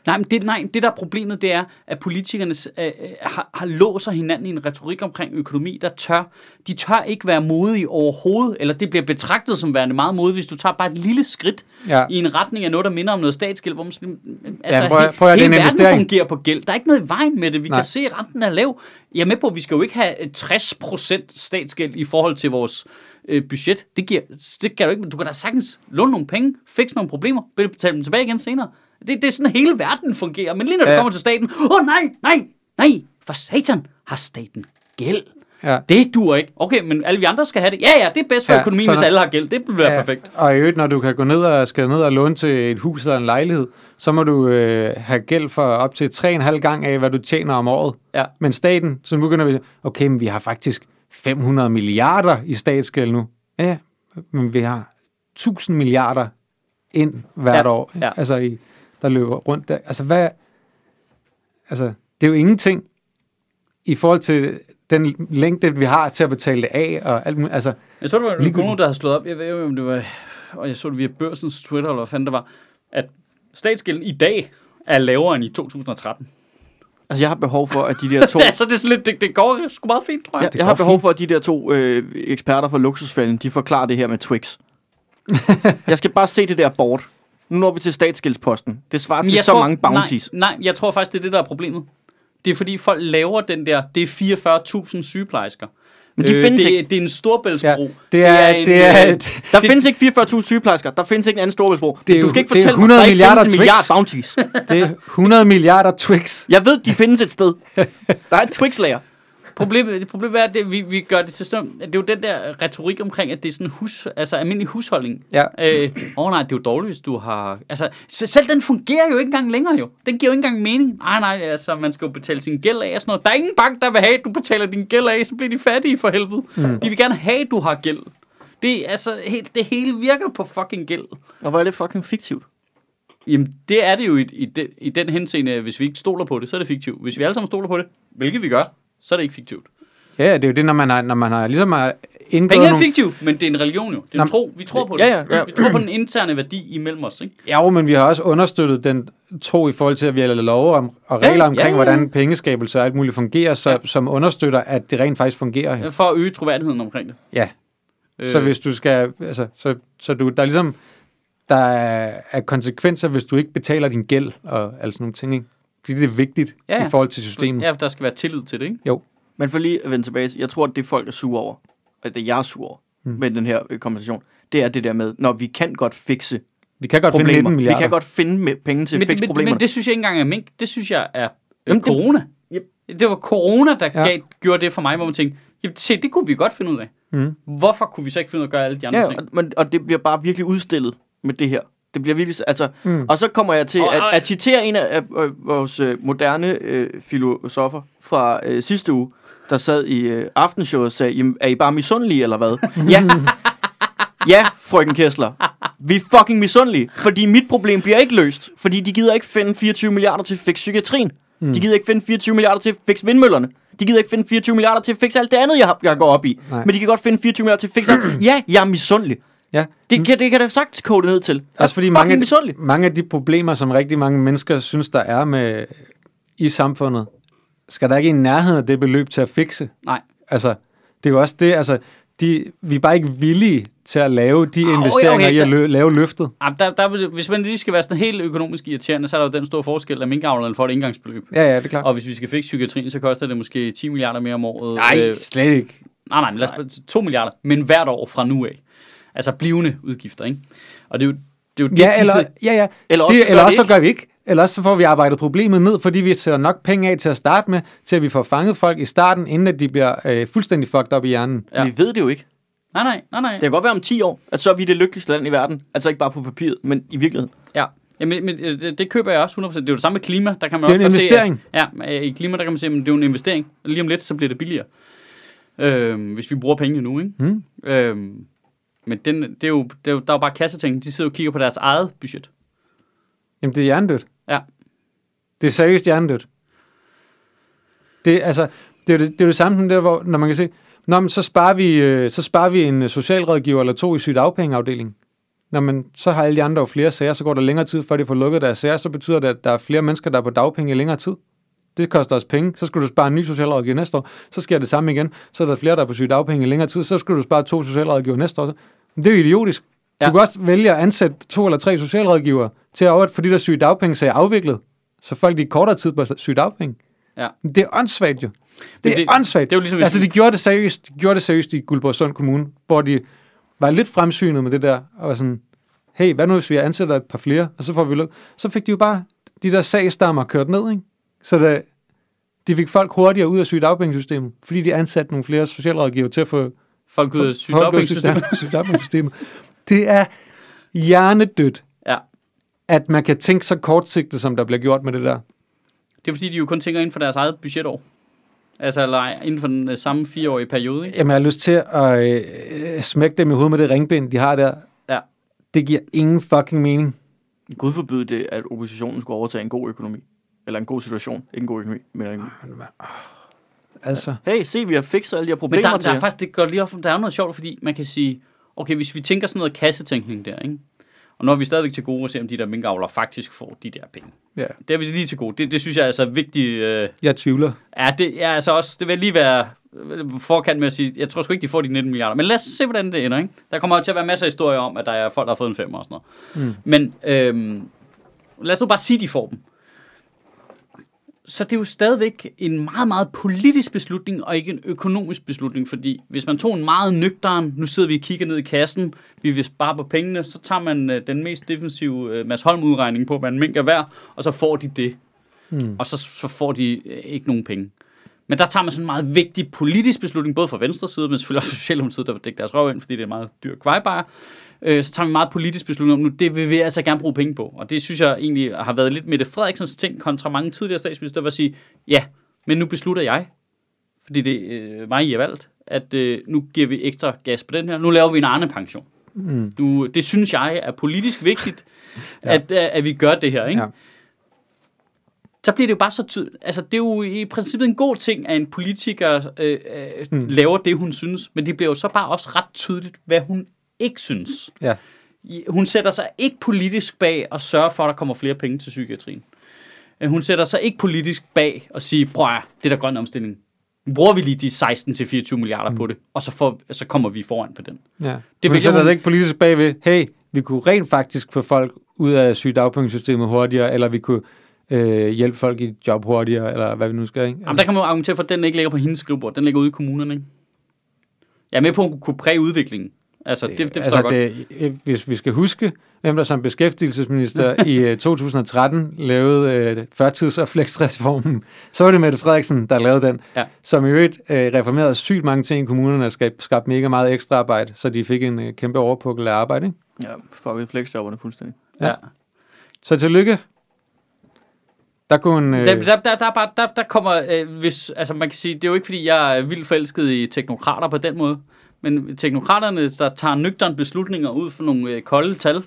Nej, men det, nej, det der er problemet, det er, at politikerne øh, øh, har, har låser hinanden i en retorik omkring økonomi, der tør, de tør ikke være modige overhovedet, eller det bliver betragtet som værende meget modigt, hvis du tager bare et lille skridt Ja. i en retning af noget, der minder om noget statsgæld, hvor man sådan, altså, prøv at- he- prøv det er hele en verden fungerer på gæld. Der er ikke noget i vejen med det. Vi Nej. kan se, at renten er lav. Jeg er med på, at vi skal jo ikke have øh, 60% statsgæld i forhold til vores øh, budget. Det, giver, det kan du ikke, men du kan da sagtens låne nogle penge, fikse nogle problemer, betale dem tilbage igen senere. Det, det er sådan, hele verden fungerer. Men lige når Ja. kommer til staten, åh oh, nej, nej, nej, for satan har staten gæld. Ja. Det duer ikke. Okay, men alle vi andre skal have det. Ja, ja, det er bedst for Ja, økonomien, hvis alle har gæld. Det vil være ja. perfekt. Og i øvrigt, når du kan gå ned og skal ned og låne til et hus eller en lejlighed, så må du øh, have gæld for op til 3,5 gang af, hvad du tjener om året. Ja. Men staten, så begynder vi, okay, men vi har faktisk 500 milliarder i statsgæld nu. Ja, men vi har 1000 milliarder ind hvert Ja, år, ja. altså i, der løber rundt der. Altså hvad, altså det er jo ingenting i forhold til den længde, vi har til at betale det af og alt muligt. Altså, Jeg så, der var en Ligegyldigt. økonom, der har slået op, jeg ved ikke, om det var, og jeg så det via børsens Twitter, eller hvad fanden det var, at statsgælden i dag er lavere end i 2013. Altså, jeg har behov for, at de der to... Det, altså, det, er sådan lidt, det, det går sgu meget fint, tror jeg. jeg, jeg har behov for, at de der to øh, eksperter fra luksusfælden, de forklarer det her med Twix. jeg skal bare se det der board. Nu når vi til statsgældsposten. Det svarer til jeg så tror- mange bounties. Nej, nej, jeg tror faktisk, det er det, der er problemet. Det er fordi folk laver den der, det er 44.000 sygeplejersker. Men de findes det, ikke. Det er en storbæltsbro. ja, det er, en, det er, øh, et, Der findes ikke 44.000 sygeplejersker. Der findes ikke en anden storbæltsbro. Det er Du skal ikke det er fortælle mig, 100 at der ikke milliarder en milliard Twix. bounties. det er 100 milliarder Twix. Jeg ved, de findes et sted. Der er et Twix-lager. Problemet, det problemet er, at det, vi, vi gør det til sådan, det er jo den der retorik omkring, at det er sådan hus, altså almindelig husholdning. Ja. Øh, åh nej, det er jo dårligt, hvis du har... Altså, se- selv den fungerer jo ikke engang længere jo. Den giver jo ikke engang mening. Nej, nej, altså, man skal jo betale sin gæld af og sådan noget. Der er ingen bank, der vil have, at du betaler din gæld af, så bliver de fattige for helvede. Mm. De vil gerne have, at du har gæld. Det, er altså, helt, det hele virker på fucking gæld. Og hvor er det fucking fiktivt. Jamen, det er det jo i, i, den, i den henseende, hvis vi ikke stoler på det, så er det fiktivt. Hvis vi alle sammen stoler på det, hvilket vi gør, så er det ikke fiktivt. Ja, det er jo det, når man har, når man har ligesom har indgået Penge er nogle... fiktivt, men det er en religion jo. Det er en tro. Vi tror på det. ja, ja, ja. Vi tror på den interne værdi imellem os, ikke? Ja, jo, men vi har også understøttet den tro i forhold til, at vi har lavet love om, og Ja, regler ja, omkring, ja. hvordan pengeskabelse og alt muligt fungerer, så, Ja. som understøtter, at det rent faktisk fungerer. For at øge troværdigheden omkring det. Ja. Så Øh, hvis du skal, altså, så, så du, der er ligesom, der er, er konsekvenser, hvis du ikke betaler din gæld og alt sådan nogle ting, ikke? Fordi det er vigtigt Ja, ja. i forhold til systemet. Ja, for der skal være tillid til det, ikke? Jo. Men for lige at vende tilbage, til- jeg tror, at det folk er sure over, at det jeg er sur over mm. med den her øh, kompensation, det er det der med, når vi kan godt fikse Vi kan godt finde problemer. 19 Vi milliarder. kan godt finde penge til at fikse men, problemerne. men det synes jeg ikke engang er mink. Det synes jeg er øh, Jamen, det- corona. Yep. Det var corona, der ja. gav, gjorde det for mig, hvor man tænkte, jamen, se, det kunne vi godt finde ud af. Mm. Hvorfor kunne vi så ikke finde ud af at gøre alle de andre Ja, ting? og, men, og det bliver bare virkelig udstillet med det her. Det bliver virkelig, altså, Mm. og så kommer jeg til Og- at, at citere en af, af, af vores øh, moderne øh, filosofer fra øh, sidste uge, der sad i øh, aftenshowet og sagde, "Jamen, er I bare misundelige, eller hvad? ja. ja, frøken Kessler. Vi er fucking misundelige, fordi mit problem bliver ikke løst, fordi de gider ikke finde 24 milliarder til at fikse psykiatrien. Mm. De gider ikke finde 24 milliarder til at fikse vindmøllerne. De gider ikke finde 24 milliarder til at fikse alt det andet, jeg, har, jeg går op i. Nej. Men de kan godt finde 24 milliarder til at fikse alt. Ja, jeg er misundelig. Ja. Det kan, det kan da sagtens koge det ned til. Også fordi fucking mange, mange af de problemer, som rigtig mange mennesker synes, der er med i samfundet, skal der ikke i nærheden af det beløb til at fikse. Nej. Altså, det er jo også det, altså, de, vi er bare ikke villige til at lave de okay, investeringer okay, i at lø, lave løftet. Jamen, der, der, hvis man lige skal være sådan helt økonomisk irriterende, så er der jo den store forskel, at minkavlerne får et indgangsbeløb. Ja, ja, det er klart. Og hvis vi skal fikse psykiatrien, så koster det måske 10 milliarder mere om året. Nej, Øh, slet ikke. nej, nej, men lad os, 2 milliarder, men hvert år fra nu af. Altså blivende udgifter, ikke? Og det er jo Det er jo det, Ja, eller, disse, ja, ja. Eller også det, gør eller det også så ikke. gør vi ikke. Eller også så får vi arbejdet problemet ned, fordi vi sætter nok penge af til at starte med, til at vi får fanget folk i starten, inden at de bliver øh, fuldstændig fucked op i hjernen. Ja. Vi ved det jo ikke. nej, nej, nej, nej. Det kan godt være om 10 år, at så er vi det lykkeligste land i verden. Altså ikke bare på papiret, men i virkeligheden. Ja, Jamen, men øh, det, det køber jeg også 100%. Det er jo det samme med klima. Der kan man Det er også en investering. Se, at, ja, øh, i klima, der kan man se, at det er jo en investering. Lige om lidt, så bliver det billigere. Øh, hvis vi bruger pengene nu, ikke? Hmm? Øh, men den, det er jo, det er jo, der er jo bare kasseting. De sidder og kigger på deres eget budget. Jamen, det er hjernedødt. Ja. Det er seriøst hjernedødt. Det, altså, det, er det, det er det samme som der, hvor, når man kan se, Nå, men så sparer vi, øh, så sparer vi en øh, socialrådgiver eller to i sygdagpengeafdelingen. Nå, men så har alle de andre jo flere sager, så går der længere tid, før de får lukket deres sager, så betyder det, at der er flere mennesker, der er på dagpenge i længere tid. Det koster os penge. Så skal du spare en ny socialrådgiver næste år. Så sker det samme igen. Så er der flere, der er på sygdagpenge i længere tid. Så skal du spare to socialrådgiver næste år. Det er jo idiotisk. Ja. Du kan også vælge at ansætte to eller tre socialrådgivere til at overvære, fordi der sygedagpengesager er afviklet. Så folk de er kortere tid på sygedagpenge. Ja. Det er åndssvagt jo. Det er det- åndssvagt. det er jo ligesom, altså, de gjorde det seriøst. De gjorde det seriøst i Guldborgsund Kommune, hvor de var lidt fremsynet med det der, og var sådan, hey, hvad nu hvis vi ansætter et par flere, og så får vi luk. Så fik de jo bare de der sagstammer kørt ned, ikke? Så det, de fik folk hurtigere ud af sygedagpengesystemet, fordi de ansatte nogle flere socialrådgiver til at få Folk ud af sygedagpengesystemet. sygedagpenge- sygedagpengesystemet. Det er hjernedødt, Ja. at man kan tænke så kortsigtet, som der bliver gjort med det der. Det er fordi, de jo kun tænker inden for deres eget budgetår. Altså, eller inden for den øh, samme fireårige periode, ikke? Jamen, jeg har lyst til at øh, smække dem i hovedet med det ringbind, de har der. Ja. Det giver ingen fucking mening. Gud forbyde det, at oppositionen skulle overtage en god økonomi. Eller en god situation. Ikke en god økonomi, men en... Altså, Hey, se, vi har fikset alle de her Men problemer der, til der er faktisk, det går lige op, der er noget sjovt, fordi man kan sige, okay, hvis vi tænker sådan noget kassetænkning der, ikke? Og nu er vi stadigvæk til gode at se, om de der minkavlere faktisk får de der penge. ja. Det er vi lige til gode. Det, det synes jeg er altså vigtigt. Øh, Jeg tvivler. ja, det er altså også, det vil lige være øh, forkant med at sige, jeg tror sgu ikke, de får de 19 milliarder. Men lad os se, hvordan det ender, ikke? Der kommer jo til at være masser af historier om, at der er folk, der har fået en femmer og sådan noget. Mm. Men øhm, lad os nu bare sige, de får dem. Så det er jo stadigvæk en meget, meget politisk beslutning, og ikke en økonomisk beslutning, fordi hvis man tog en meget nøgteren, nu sidder vi og kigger ned i kassen, vi vil spare på pengene, så tager man øh, den mest defensive øh, Mads Holm udregning på, hvad en mink er værd, og så får de det. Hmm. Og så, så får de øh, ikke nogen penge. Men der tager man sådan en meget vigtig politisk beslutning, både fra venstre side, men selvfølgelig også fra Socialdemokratiet, der vil dække deres røv ind, fordi det er en meget dyr kvejbajer. Øh, så tager vi meget politisk beslutning om, nu det vil vi altså gerne bruge penge på. Og det synes jeg egentlig har været lidt Mette Frederiksens ting kontra mange tidligere statsminister, at sige, ja, men nu beslutter jeg, fordi det er øh, mig, I har valgt, at øh, nu giver vi ekstra gas på den her. Nu laver vi en Arne-pension. Mm. Nu, det synes jeg er politisk vigtigt, Ja. ja. at, øh, at vi gør det her, ikke? Ja. Så bliver det jo bare så tydeligt. Altså, det er jo i princippet en god ting, at en politiker øh, øh, mm. laver det, hun synes, men det bliver jo så bare også ret tydeligt, hvad hun ikke synes. Ja. Hun sætter sig ikke politisk bag og sørger for, at der kommer flere penge til psykiatrien. Øh, Hun sætter sig ikke politisk bag og siger, prøv at, det er der grøn omstilling. Nu bruger vi lige de 16-24 milliarder mm. på det, og så, får, så kommer vi foran på den. Ja. Det vil vi sætter hun- sig ikke politisk bagved, hey, vi kunne rent faktisk få folk ud af sygedagpengesystemet hurtigere, eller vi kunne øh, hjælpe folk i job hurtigere, eller hvad vi nu skal, ikke? Altså, Jamen, der kan man jo argumentere for, at den ikke ligger på hendes skrivebord. Den ligger ude i kommunerne, ikke? Jeg er med på, at hun kunne præge udviklingen. Altså, det, det, det altså, godt. det, øh, hvis vi skal huske, hvem der som beskæftigelsesminister i øh, 2013 lavede øh, førtids- og flexreformen, så var det Mette Frederiksen, der lavede den, Ja. som i øvrigt øh, reformerede sygt mange ting i kommunerne og skab, skabte mega meget ekstra arbejde, så de fik en øh, kæmpe overpukkel af arbejde. Ikke? Ja, fucket flexjobberne fuldstændig. Ja. Ja. Så tillykke. Der kunne øh, Der, der, der, der, er bare, der, der kommer, øh, hvis, altså man kan sige, det er jo ikke fordi, jeg er vildt forelsket i teknokrater på den måde, men teknokraterne, der tager nøgterne beslutninger ud for nogle øh, kolde tal.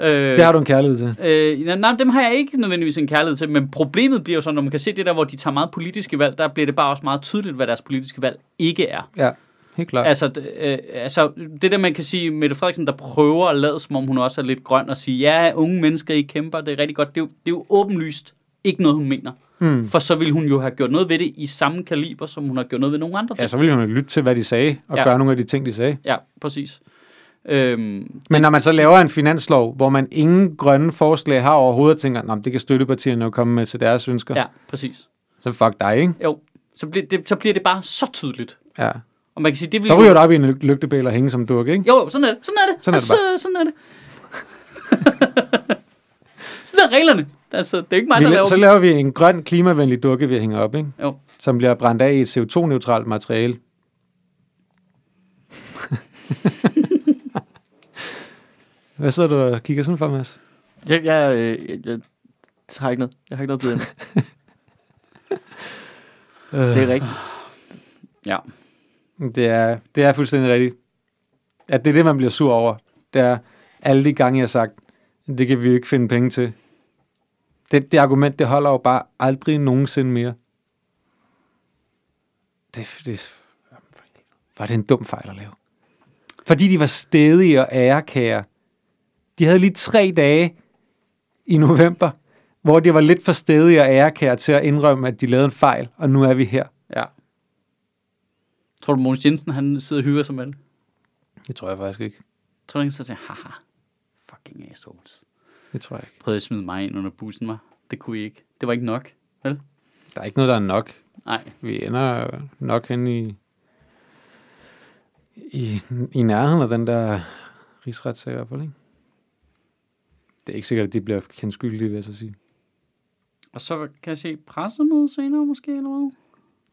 Øh, det har du en kærlighed til. Øh, nej, dem har jeg ikke nødvendigvis en kærlighed til, men problemet bliver jo sådan, når man kan se det der, hvor de tager meget politiske valg, der bliver det bare også meget tydeligt, hvad deres politiske valg ikke er. Ja, helt klart. Altså, øh, altså, det der man kan sige, Mette Frederiksen, der prøver at lade, som om hun også er lidt grøn, og sige, ja, unge mennesker, I kæmper, det er rigtig godt. Det er jo, det er jo åbenlyst ikke noget, hun mener. Mm. For så ville hun jo have gjort noget ved det i samme kaliber, som hun har gjort noget ved nogle andre ting. Ja, så ville hun jo lytte til, hvad de sagde, og ja. Gøre nogle af de ting, de sagde. Ja, præcis. Øhm, Men når man så laver en finanslov, hvor man ingen grønne forslag har overhovedet, og tænker, at det kan støttepartierne jo komme med til deres ønsker, ja, præcis. så fuck dig, ikke? Jo, så, bliver det, så bliver det bare så tydeligt. Ja. Og man kan sige, det vil Så jo- ryger du op i en lyg- lygtebæl og hænge som duk, ikke? Jo, jo, sådan er det. Sådan er det. Sådan er det altså, sådan er det. Sådan er reglerne. Altså, det er ikke mig, Vi, der laver la- så laver vi en grøn, klimavenlig dukke, vi hænger op, ikke? Jo. som bliver brændt af i et CO2-neutralt materiale. Hvad sidder du og kigger sådan for, Mads? Jeg, jeg, øh, jeg, jeg har ikke noget. Jeg har ikke noget blevet ind. Det er rigtigt. Ja. Det er, det er fuldstændig rigtigt. At det er det, man bliver sur over. Det er alle de gange, jeg har sagt, det kan vi jo ikke finde penge til. Det, det argument, det holder jo bare aldrig nogensinde mere. Det, det var det en dum fejl at lave. Fordi de var stedige og ærekære. De havde lige tre dage i november, hvor de var lidt for stedige og ærekære til at indrømme, at de lavede en fejl, og nu er vi her. ja. Tror du, Mogens Jensen, han sidder og hygger sig med det? Det tror jeg faktisk ikke. Tror du ikke, så siger, haha, fucking assholes. Det tror jeg ikke. Prøvede at smide mig ind under bussen, var. Det kunne I ikke. Det var ikke nok. Vel? Der er ikke noget, der er nok. Nej. Vi ender nok hen i, i, i nærheden af den der rigsretssag i hvert fald, ikke? Det er ikke sikkert, at de bliver kendt skyldige, vil jeg så sige. Og så kan jeg se pressemøde senere måske, eller hvad?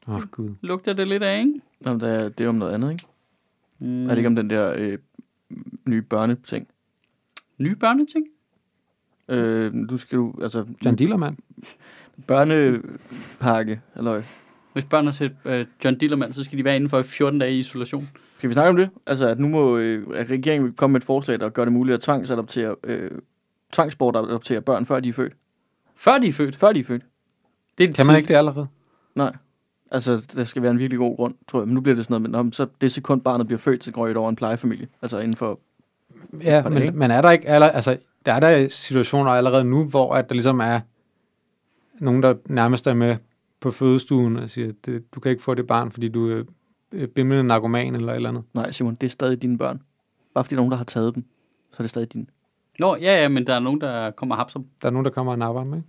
Åh, oh, gud. Lugter det lidt af, ikke? Nå, det, er, det er om noget andet, ikke? Mm. Er det ikke om den der øh, nye børneting? Nye børneting? Øh, nu skal du, altså, John Dillermand. børnepakke, eller Hvis børn har set uh, John Dillermand, så skal de være inden for 14 dage i isolation. Skal vi snakke om det? Altså, at nu må øh, at regeringen vil komme med et forslag, der gør det muligt at tvangsadoptere, øh, tvangsbortadoptere børn, før de er født. Før de er født. Før de er født? Det er Kan man ikke det allerede? Nej. Altså, der skal være en virkelig god grund, tror jeg. Men nu bliver det sådan noget, men om, så det sekund barnet bliver født, så går det over en plejefamilie. Altså inden for... Ja, Var det men, men er der ikke aller, altså, der er der situationer allerede nu, hvor at der ligesom er nogen, der nærmest er med på fødestuen og siger, at det, du kan ikke få det barn, fordi du er bimlende narkoman eller et eller andet. Nej, Simon, det er stadig dine børn. Bare fordi der er nogen, der har taget dem, så er det stadig dine. Nå, ja, ja, men der er nogen, der kommer og hapser dem. Der er nogen, der kommer og napper med.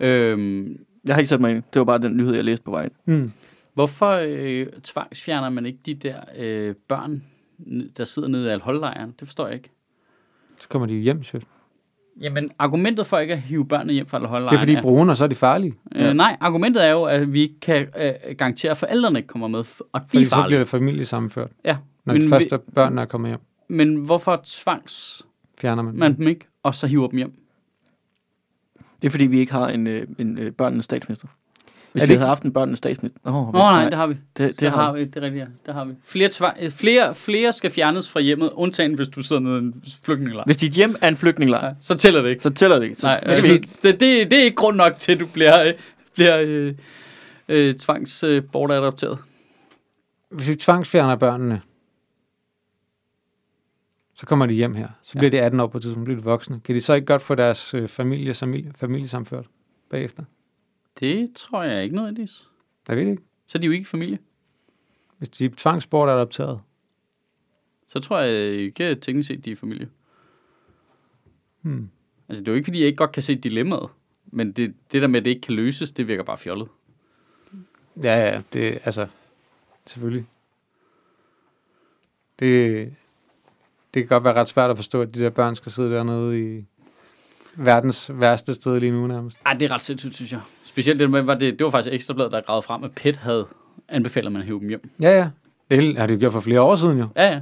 Øhm, Jeg har ikke sat mig ind. Det var bare den nyhed, jeg læste på vejen. Mm. hvorfor øh, tvangsfjerner man ikke de der øh, børn, der sidder nede i alholdlejren? Det forstår jeg ikke. Så kommer de jo hjem, sødt. Jamen, argumentet for ikke at hive børnene hjem fra alholdlejren Det er fordi brune, og så er de farlige. Øh, nej, argumentet er jo, at vi ikke kan øh, garantere, at forældrene ikke kommer med, og de Fordi er så bliver farlige. det familiesammenført. Ja, Når men, de vi, første børn er kommet hjem, men hvorfor tvangs fjerner man. man dem ikke, og så hiver dem hjem? Det er fordi, vi ikke har en, øh, en øh, børnenes statsminister. Hvis Er vi det havde haft en børnenes statsminister... Åh, Åh oh, nej, det har vi. det, det, Det, har har vi. Det er rigtigt, ja. Det har vi. Flere, tvang, øh, flere, flere skal fjernes fra hjemmet, undtagen hvis du sidder nede i en flygtningelejr. Hvis dit hjem er en flygtningelejr, Ja, så tæller det ikke. så tæller det ikke. Så, Nej, øh, vi, det, det, det er ikke grund nok til, at du bliver, øh, bliver øh, øh, tvangs øh. Hvis vi tvangsfjerner børnene, så kommer de hjem her. Så Ja. bliver de 18 år på et tidspunkt, bliver de voksne. Kan de så ikke godt få deres øh, familie, familie, familiesamført bagefter? Det tror jeg ikke nødvendigvis. Jeg ved det ikke. Så er de jo ikke familie. Hvis de er tvangsbortadopteret. Så tror jeg ikke teknisk set, de er familie. Hmm. Altså, det er jo ikke, fordi jeg ikke godt kan se dilemmaet. Men det, det der med, at det ikke kan løses, det virker bare fjollet. Ja, ja, det altså, selvfølgelig. Det, det kan godt være ret svært at forstå, at de der børn skal sidde dernede i verdens værste sted lige nu nærmest. Ej, det er ret sindssygt, synes jeg. Specielt det med, var det, det var faktisk Ekstrabladet, der gravede frem, at PET havde anbefalet, at man hæve dem hjem. Ja, ja. Det har de gjort for flere år siden jo. Ja, ja.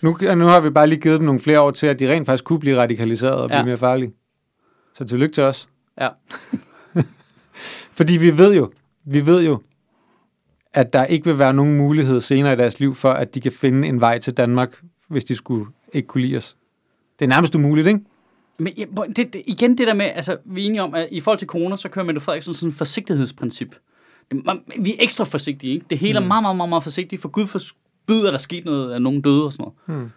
Nu, nu har vi bare lige givet dem nogle flere år til, at de rent faktisk kunne blive radikaliseret og blive Ja. mere farlige. Så tillykke til os. Ja. Fordi vi ved jo, vi ved jo, at der ikke vil være nogen mulighed senere i deres liv for, at de kan finde en vej til Danmark, hvis de skulle ikke kunne lide os. Det er nærmest umuligt, ikke? Men det, det, igen det der med, altså vi er enige om, at i forhold til corona, så kører Mette Frederiksen sådan et forsigtighedsprincip. Vi er ekstra forsigtige, ikke? Det hele er meget, meget, meget, meget forsigtigt, for Gud forbyder, at der sker noget, at nogen døde og sådan noget.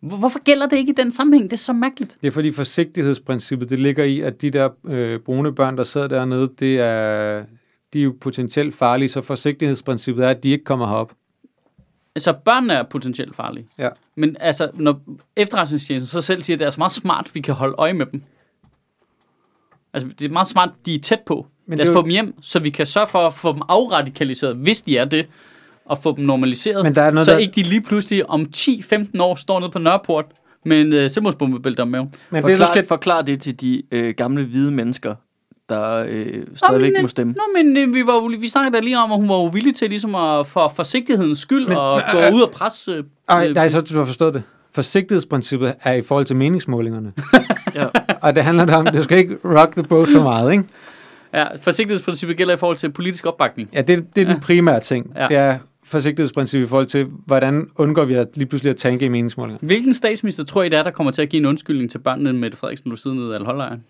Hvor- Hvorfor gælder det ikke i den sammenhæng? Det er så mærkeligt. Det er fordi forsigtighedsprincippet, det ligger i, at de der øh, brune børn, der sidder dernede, det er, de er jo potentielt farlige, så forsigtighedsprincippet er, at de ikke kommer herop. Altså, børnene er potentielt farlige. Ja. Men altså, når efterretningstjenesten så selv siger, at det er så meget smart, vi kan holde øje med dem. Altså, det er meget smart, de er tæt på. Men Lad os jo- få dem hjem, så vi kan sørge for at få dem afradikaliseret, hvis de er det, og få dem normaliseret. Men der er noget, så der- ikke de lige pludselig om 10-15 år står nede på Nørreport med en øh, selvmordsbombebælte om maven. Men det, Forklar, det, skal, forklar det til de øh, gamle hvide mennesker, der øh, stadigvæk men, må stemme. Nå, men øh, vi, var, jo- vi snakkede da lige om, at hun var uvillig til ligesom at, for forsigtighedens skyld Men- og gå øh, ud og presse... Øh, Ej, øh, nej, så du har forstået det. Forsigtighedsprincippet er i forhold til meningsmålingerne. Ja. og det handler om, du skal ikke rock the boat for meget, ikke? ja, forsigtighedsprincippet gælder i forhold til politisk opbakning. Ja, det, det er den Ja. primære ting. Ja. Det er forsigtighedsprincippet i forhold til, hvordan undgår vi at lige pludselig at tanke i meningsmålinger. Hvilken statsminister tror I, det er, der kommer til at give en undskyldning til børnene med Mette Frederiksen, du sidder nede i Alholdlejren?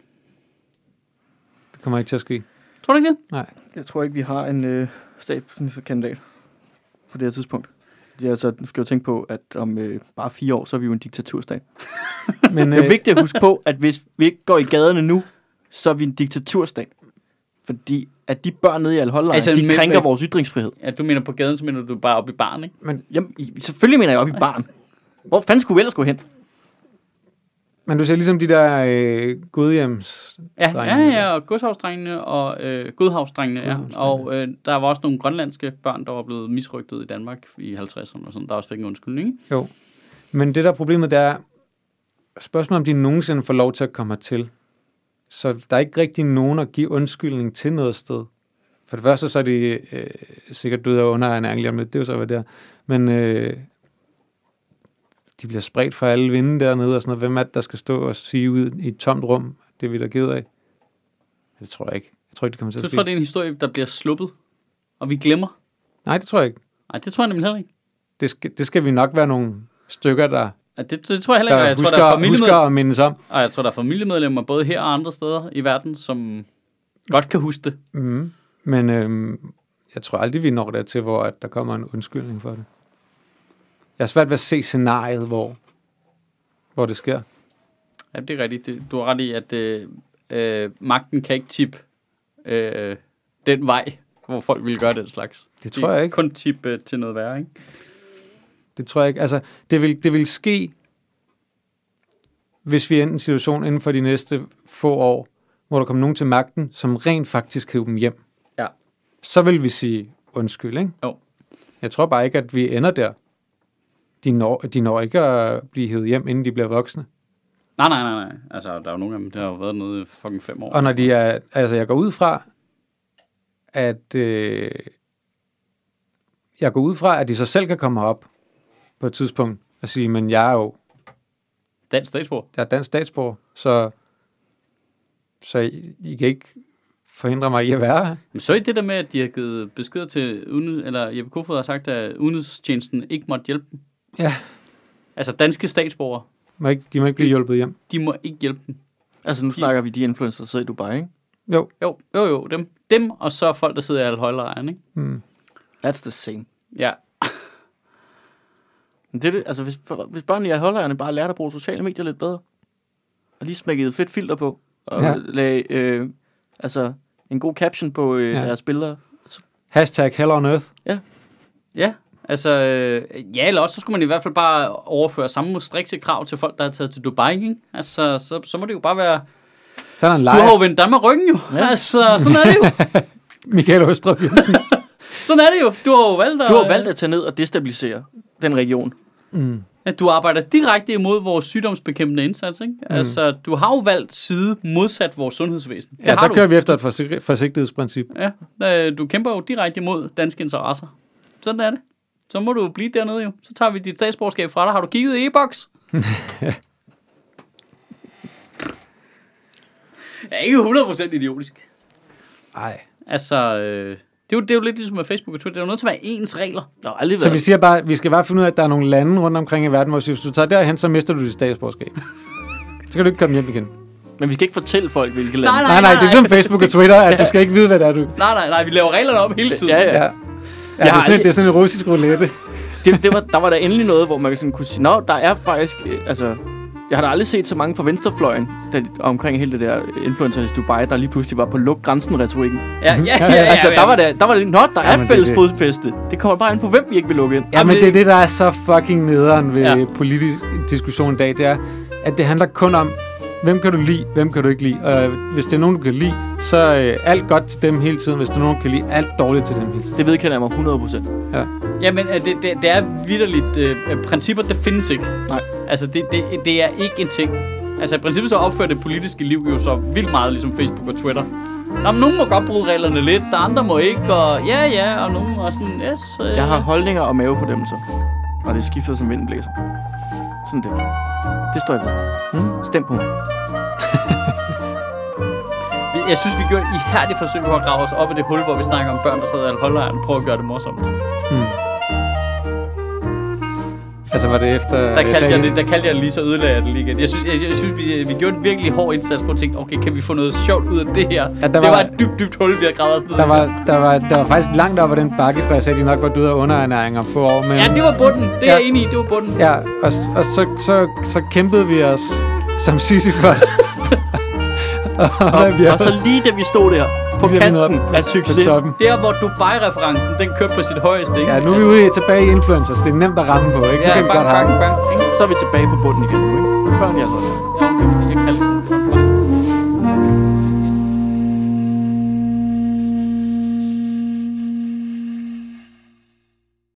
Kommer ikke til at ske. Tror du ikke det? Nej. Jeg tror ikke, vi har en øh, statsministerkandidat på det her tidspunkt. Det er altså, du skal jo tænke på, at om øh, bare fire år, så er vi jo en diktaturstat. Men, Det er øh, vigtigt at huske på, at hvis vi ikke går i gaderne nu, så er vi en diktaturstat. Fordi at de børn nede i Alholder, Altså, de men- krænker men- vores ytringsfrihed. Ja, du mener på gaden, så mener du bare op i baren, ikke? Jamen, i- selvfølgelig mener jeg op i barn. Hvor fanden skulle vi ellers gå hen? Men du ser ligesom de der øh, godhjems... Ja, ja, ja, og godshavsdrengene og øh, godhavsdrengene, ja. Godhavsdrengene. Og øh, der var også nogle grønlandske børn, der var blevet misrygtet i Danmark i 50'erne og sådan, der også fik en undskyldning, ikke? Jo. Men det der er problemet, det er, spørgsmålet om de nogensinde får lov til at komme hertil. Så der er ikke rigtig nogen at give undskyldning til noget sted. For det første, så er de øh, sikkert døde af underernæring lidt. Det er jo så, hvad det er. Men øh, de bliver spredt fra alle vinde dernede og sådan noget. Hvem er det, der skal stå og sige ud i et tomt rum? Det er vi da ked af. Det tror jeg ikke. Jeg tror ikke, det kommer til Så at tror jeg, ske. det er en historie, der bliver sluppet, og vi glemmer. Nej, det tror jeg ikke. Nej, det tror jeg nemlig heller ikke. Det skal, det skal vi nok være nogle stykker, der, Ja, det, det tror jeg heller ikke, der jeg tror, husker, der er familiemedlemmer, mindes om. og jeg tror, der er familiemedlemmer både her og andre steder i verden, som godt kan huske det. Mm. Men øhm, jeg tror aldrig, vi når dertil, hvor at der kommer en undskyldning for det. Jeg har svært ved at se scenariet, hvor, hvor det sker. Ja, det er rigtigt. Det- Du har ret i, at øh, øh, magten kan ikke tippe øh, den vej, hvor folk vil gøre den slags. Det tror jeg ikke. kun tippe øh, til noget værre, ikke? Det tror jeg ikke. Altså, det vil, det vil ske, hvis vi er i en situation inden for de næste få år, hvor der kommer nogen til magten, som rent faktisk hiver dem hjem. Ja. Så vil vi sige undskyld, ikke? Jo. Jeg tror bare ikke, at vi ender der. De når, de når ikke at blive hævet hjem, inden de bliver voksne. Nej, nej, nej, nej. Altså, der er jo nogle af dem, der har jo været nede i fucking fem år. Og når de er, altså jeg går ud fra, at øh, jeg går ud fra, at de så selv kan komme op på et tidspunkt og sige, men jeg er jo Dansk statsborger. jeg er dansk statsborger, så, så I, I kan ikke forhindre mig i at være her. Men så er det der med, at de har givet beskeder til, uden, eller Jeppe Kofod har sagt, at udenrigstjenesten ikke måtte hjælpe dem. Ja. Altså danske statsborgere, Må ikke, de må ikke blive hjulpet hjem. de må ikke hjælpe dem. Altså, nu snakker vi de influencer, der sidder i Dubai, ikke? Jo. Jo, jo, jo, dem. Dem, og så folk, der sidder i alhøjlejren, ikke? Hmm. That's the same. Ja. Men det er det, altså, hvis, for, hvis børnene i Alholderne bare lærte at bruge sociale medier lidt bedre, og lige smækkede et fedt filter på, og Ja. ja. lagde, øh, altså, en god caption på øh, Ja. ja. deres billeder. Hashtag Hell on Earth. Ja, altså, øh, ja, eller også så skulle man i hvert fald bare overføre samme strikse krav til folk, der er taget til Dubai, ikke? Altså, så, så må det jo bare være... Så er der en Du har jo leje. vendt Danmark ryggen jo. Ja. Ja. Altså, sådan er det jo. Michael Østrup Jensen. Sådan er det jo. Du har jo valgt at... Du har valgt at tage ned og destabilisere den region. mm. at du arbejder direkte imod vores sygdomsbekæmpende indsats, ikke? Mm. Altså, du har jo valgt side modsat vores sundhedsvæsen. Det Ja, har der du. kører vi efter et forsig- forsigtighedsprincip. Ja, øh, du kæmper jo direkte imod danske interesser. Sådan er det. Så må du blive dernede jo. Så tager vi dit statsborgerskab fra dig. Har du kigget i e-boks? Jeg er ikke 100% idiotisk. Nej. Altså, øh, det, er jo, det er jo lidt ligesom med Facebook og Twitter. Det er jo nødt til at være ens regler. Der aldrig Så vi været... siger bare, vi skal bare finde ud af, at der er nogle lande rundt omkring i verden, hvor hvis du tager derhen, så mister du dit statsborgerskab. Så kan du ikke komme hjem igen. Men vi skal ikke fortælle folk, hvilke lande. Nej, Nej, nej, det er som Facebook og Twitter, at du skal ikke vide, hvad det er, du... Nej, nej, nej. Vi laver reglerne op hele tiden. Ja, ja. Ja, ja Jeg det, er sådan, det er sådan en russisk roulette. Det, det var, der var der endelig noget, hvor man sådan kunne sige, Nå, der er faktisk... Øh, altså, jeg har da aldrig set så mange fra venstrefløjen der, omkring hele det der influencers i Dubai, der lige pludselig var på luk grænsen retorikken. Ja, ja, ja. ja, ja, altså, der var det, der var det, nå, der er det er fælles det. fodfæste. Det kommer bare an på, hvem vi ikke vil lukke ind. Ja, Jamen, men det- det er det, der er så fucking nederen ved Ja. ja. politisk diskussion i dag, det er, at det handler kun om, hvem kan du lide, hvem kan du ikke lide. Og hvis det er nogen, du kan lide, så øh, alt godt til dem hele tiden. Hvis der er nogen, du kan lide, alt dårligt til dem hele tiden. Det vedkender jeg mig 100%. Ja. Jamen, det, det, det er vidderligt. Øh, principper, det findes ikke. Nej. Altså, det, det, det er ikke en ting. Altså, i princippet så opfører det politiske liv jo så vildt meget, ligesom Facebook og Twitter. Nå, men nogen må godt bryde reglerne lidt, der andre må ikke, og ja, ja, og nogen og sådan, yes. Øh, Jeg har holdninger og mavefornemmelser. Og det skifter som vinden blæser. Sådan det. Det står jeg ved. Mm. Stem på mig. Jeg synes, vi gjorde et ihærdigt forsøg på at grave os op i det hul, hvor vi snakker om børn, der sidder i alkohollejren, prøver at gøre det morsomt. Altså var det efter... Der kaldte, jeg det, der kaldte jeg lige så ødelagde jeg det lige igen. Jeg synes, jeg, jeg synes vi, vi gjorde en virkelig hård indsats på at tænke, okay, kan vi få noget sjovt ud af det her? Ja, der det var- var, et dybt, dybt hul, vi har gravet os ned Der var, der, var, der var faktisk langt op ad den bakke, for jeg sagde, de nok var døde af underernæring om få år. Men, Ja, det var bunden. Det er Ja. jeg enig i. Det var bunden. Ja, og, og så, så, så kæmpede vi os som Sisyphos. og, Og, og så lige da vi stod der på Lige kanten op af på succes. toppen. Der, hvor Dubai-referencen, den kørte på sit højeste, ikke? Ja, nu er vi ude i tilbage i influencers. Det er nemt at ramme på, ikke? Ja, det kan vi bang, godt bang, have. bang, ikke? Så er vi tilbage på bunden igen nu, ikke? Børn i altså. Ja, det er fordi, jeg kaldte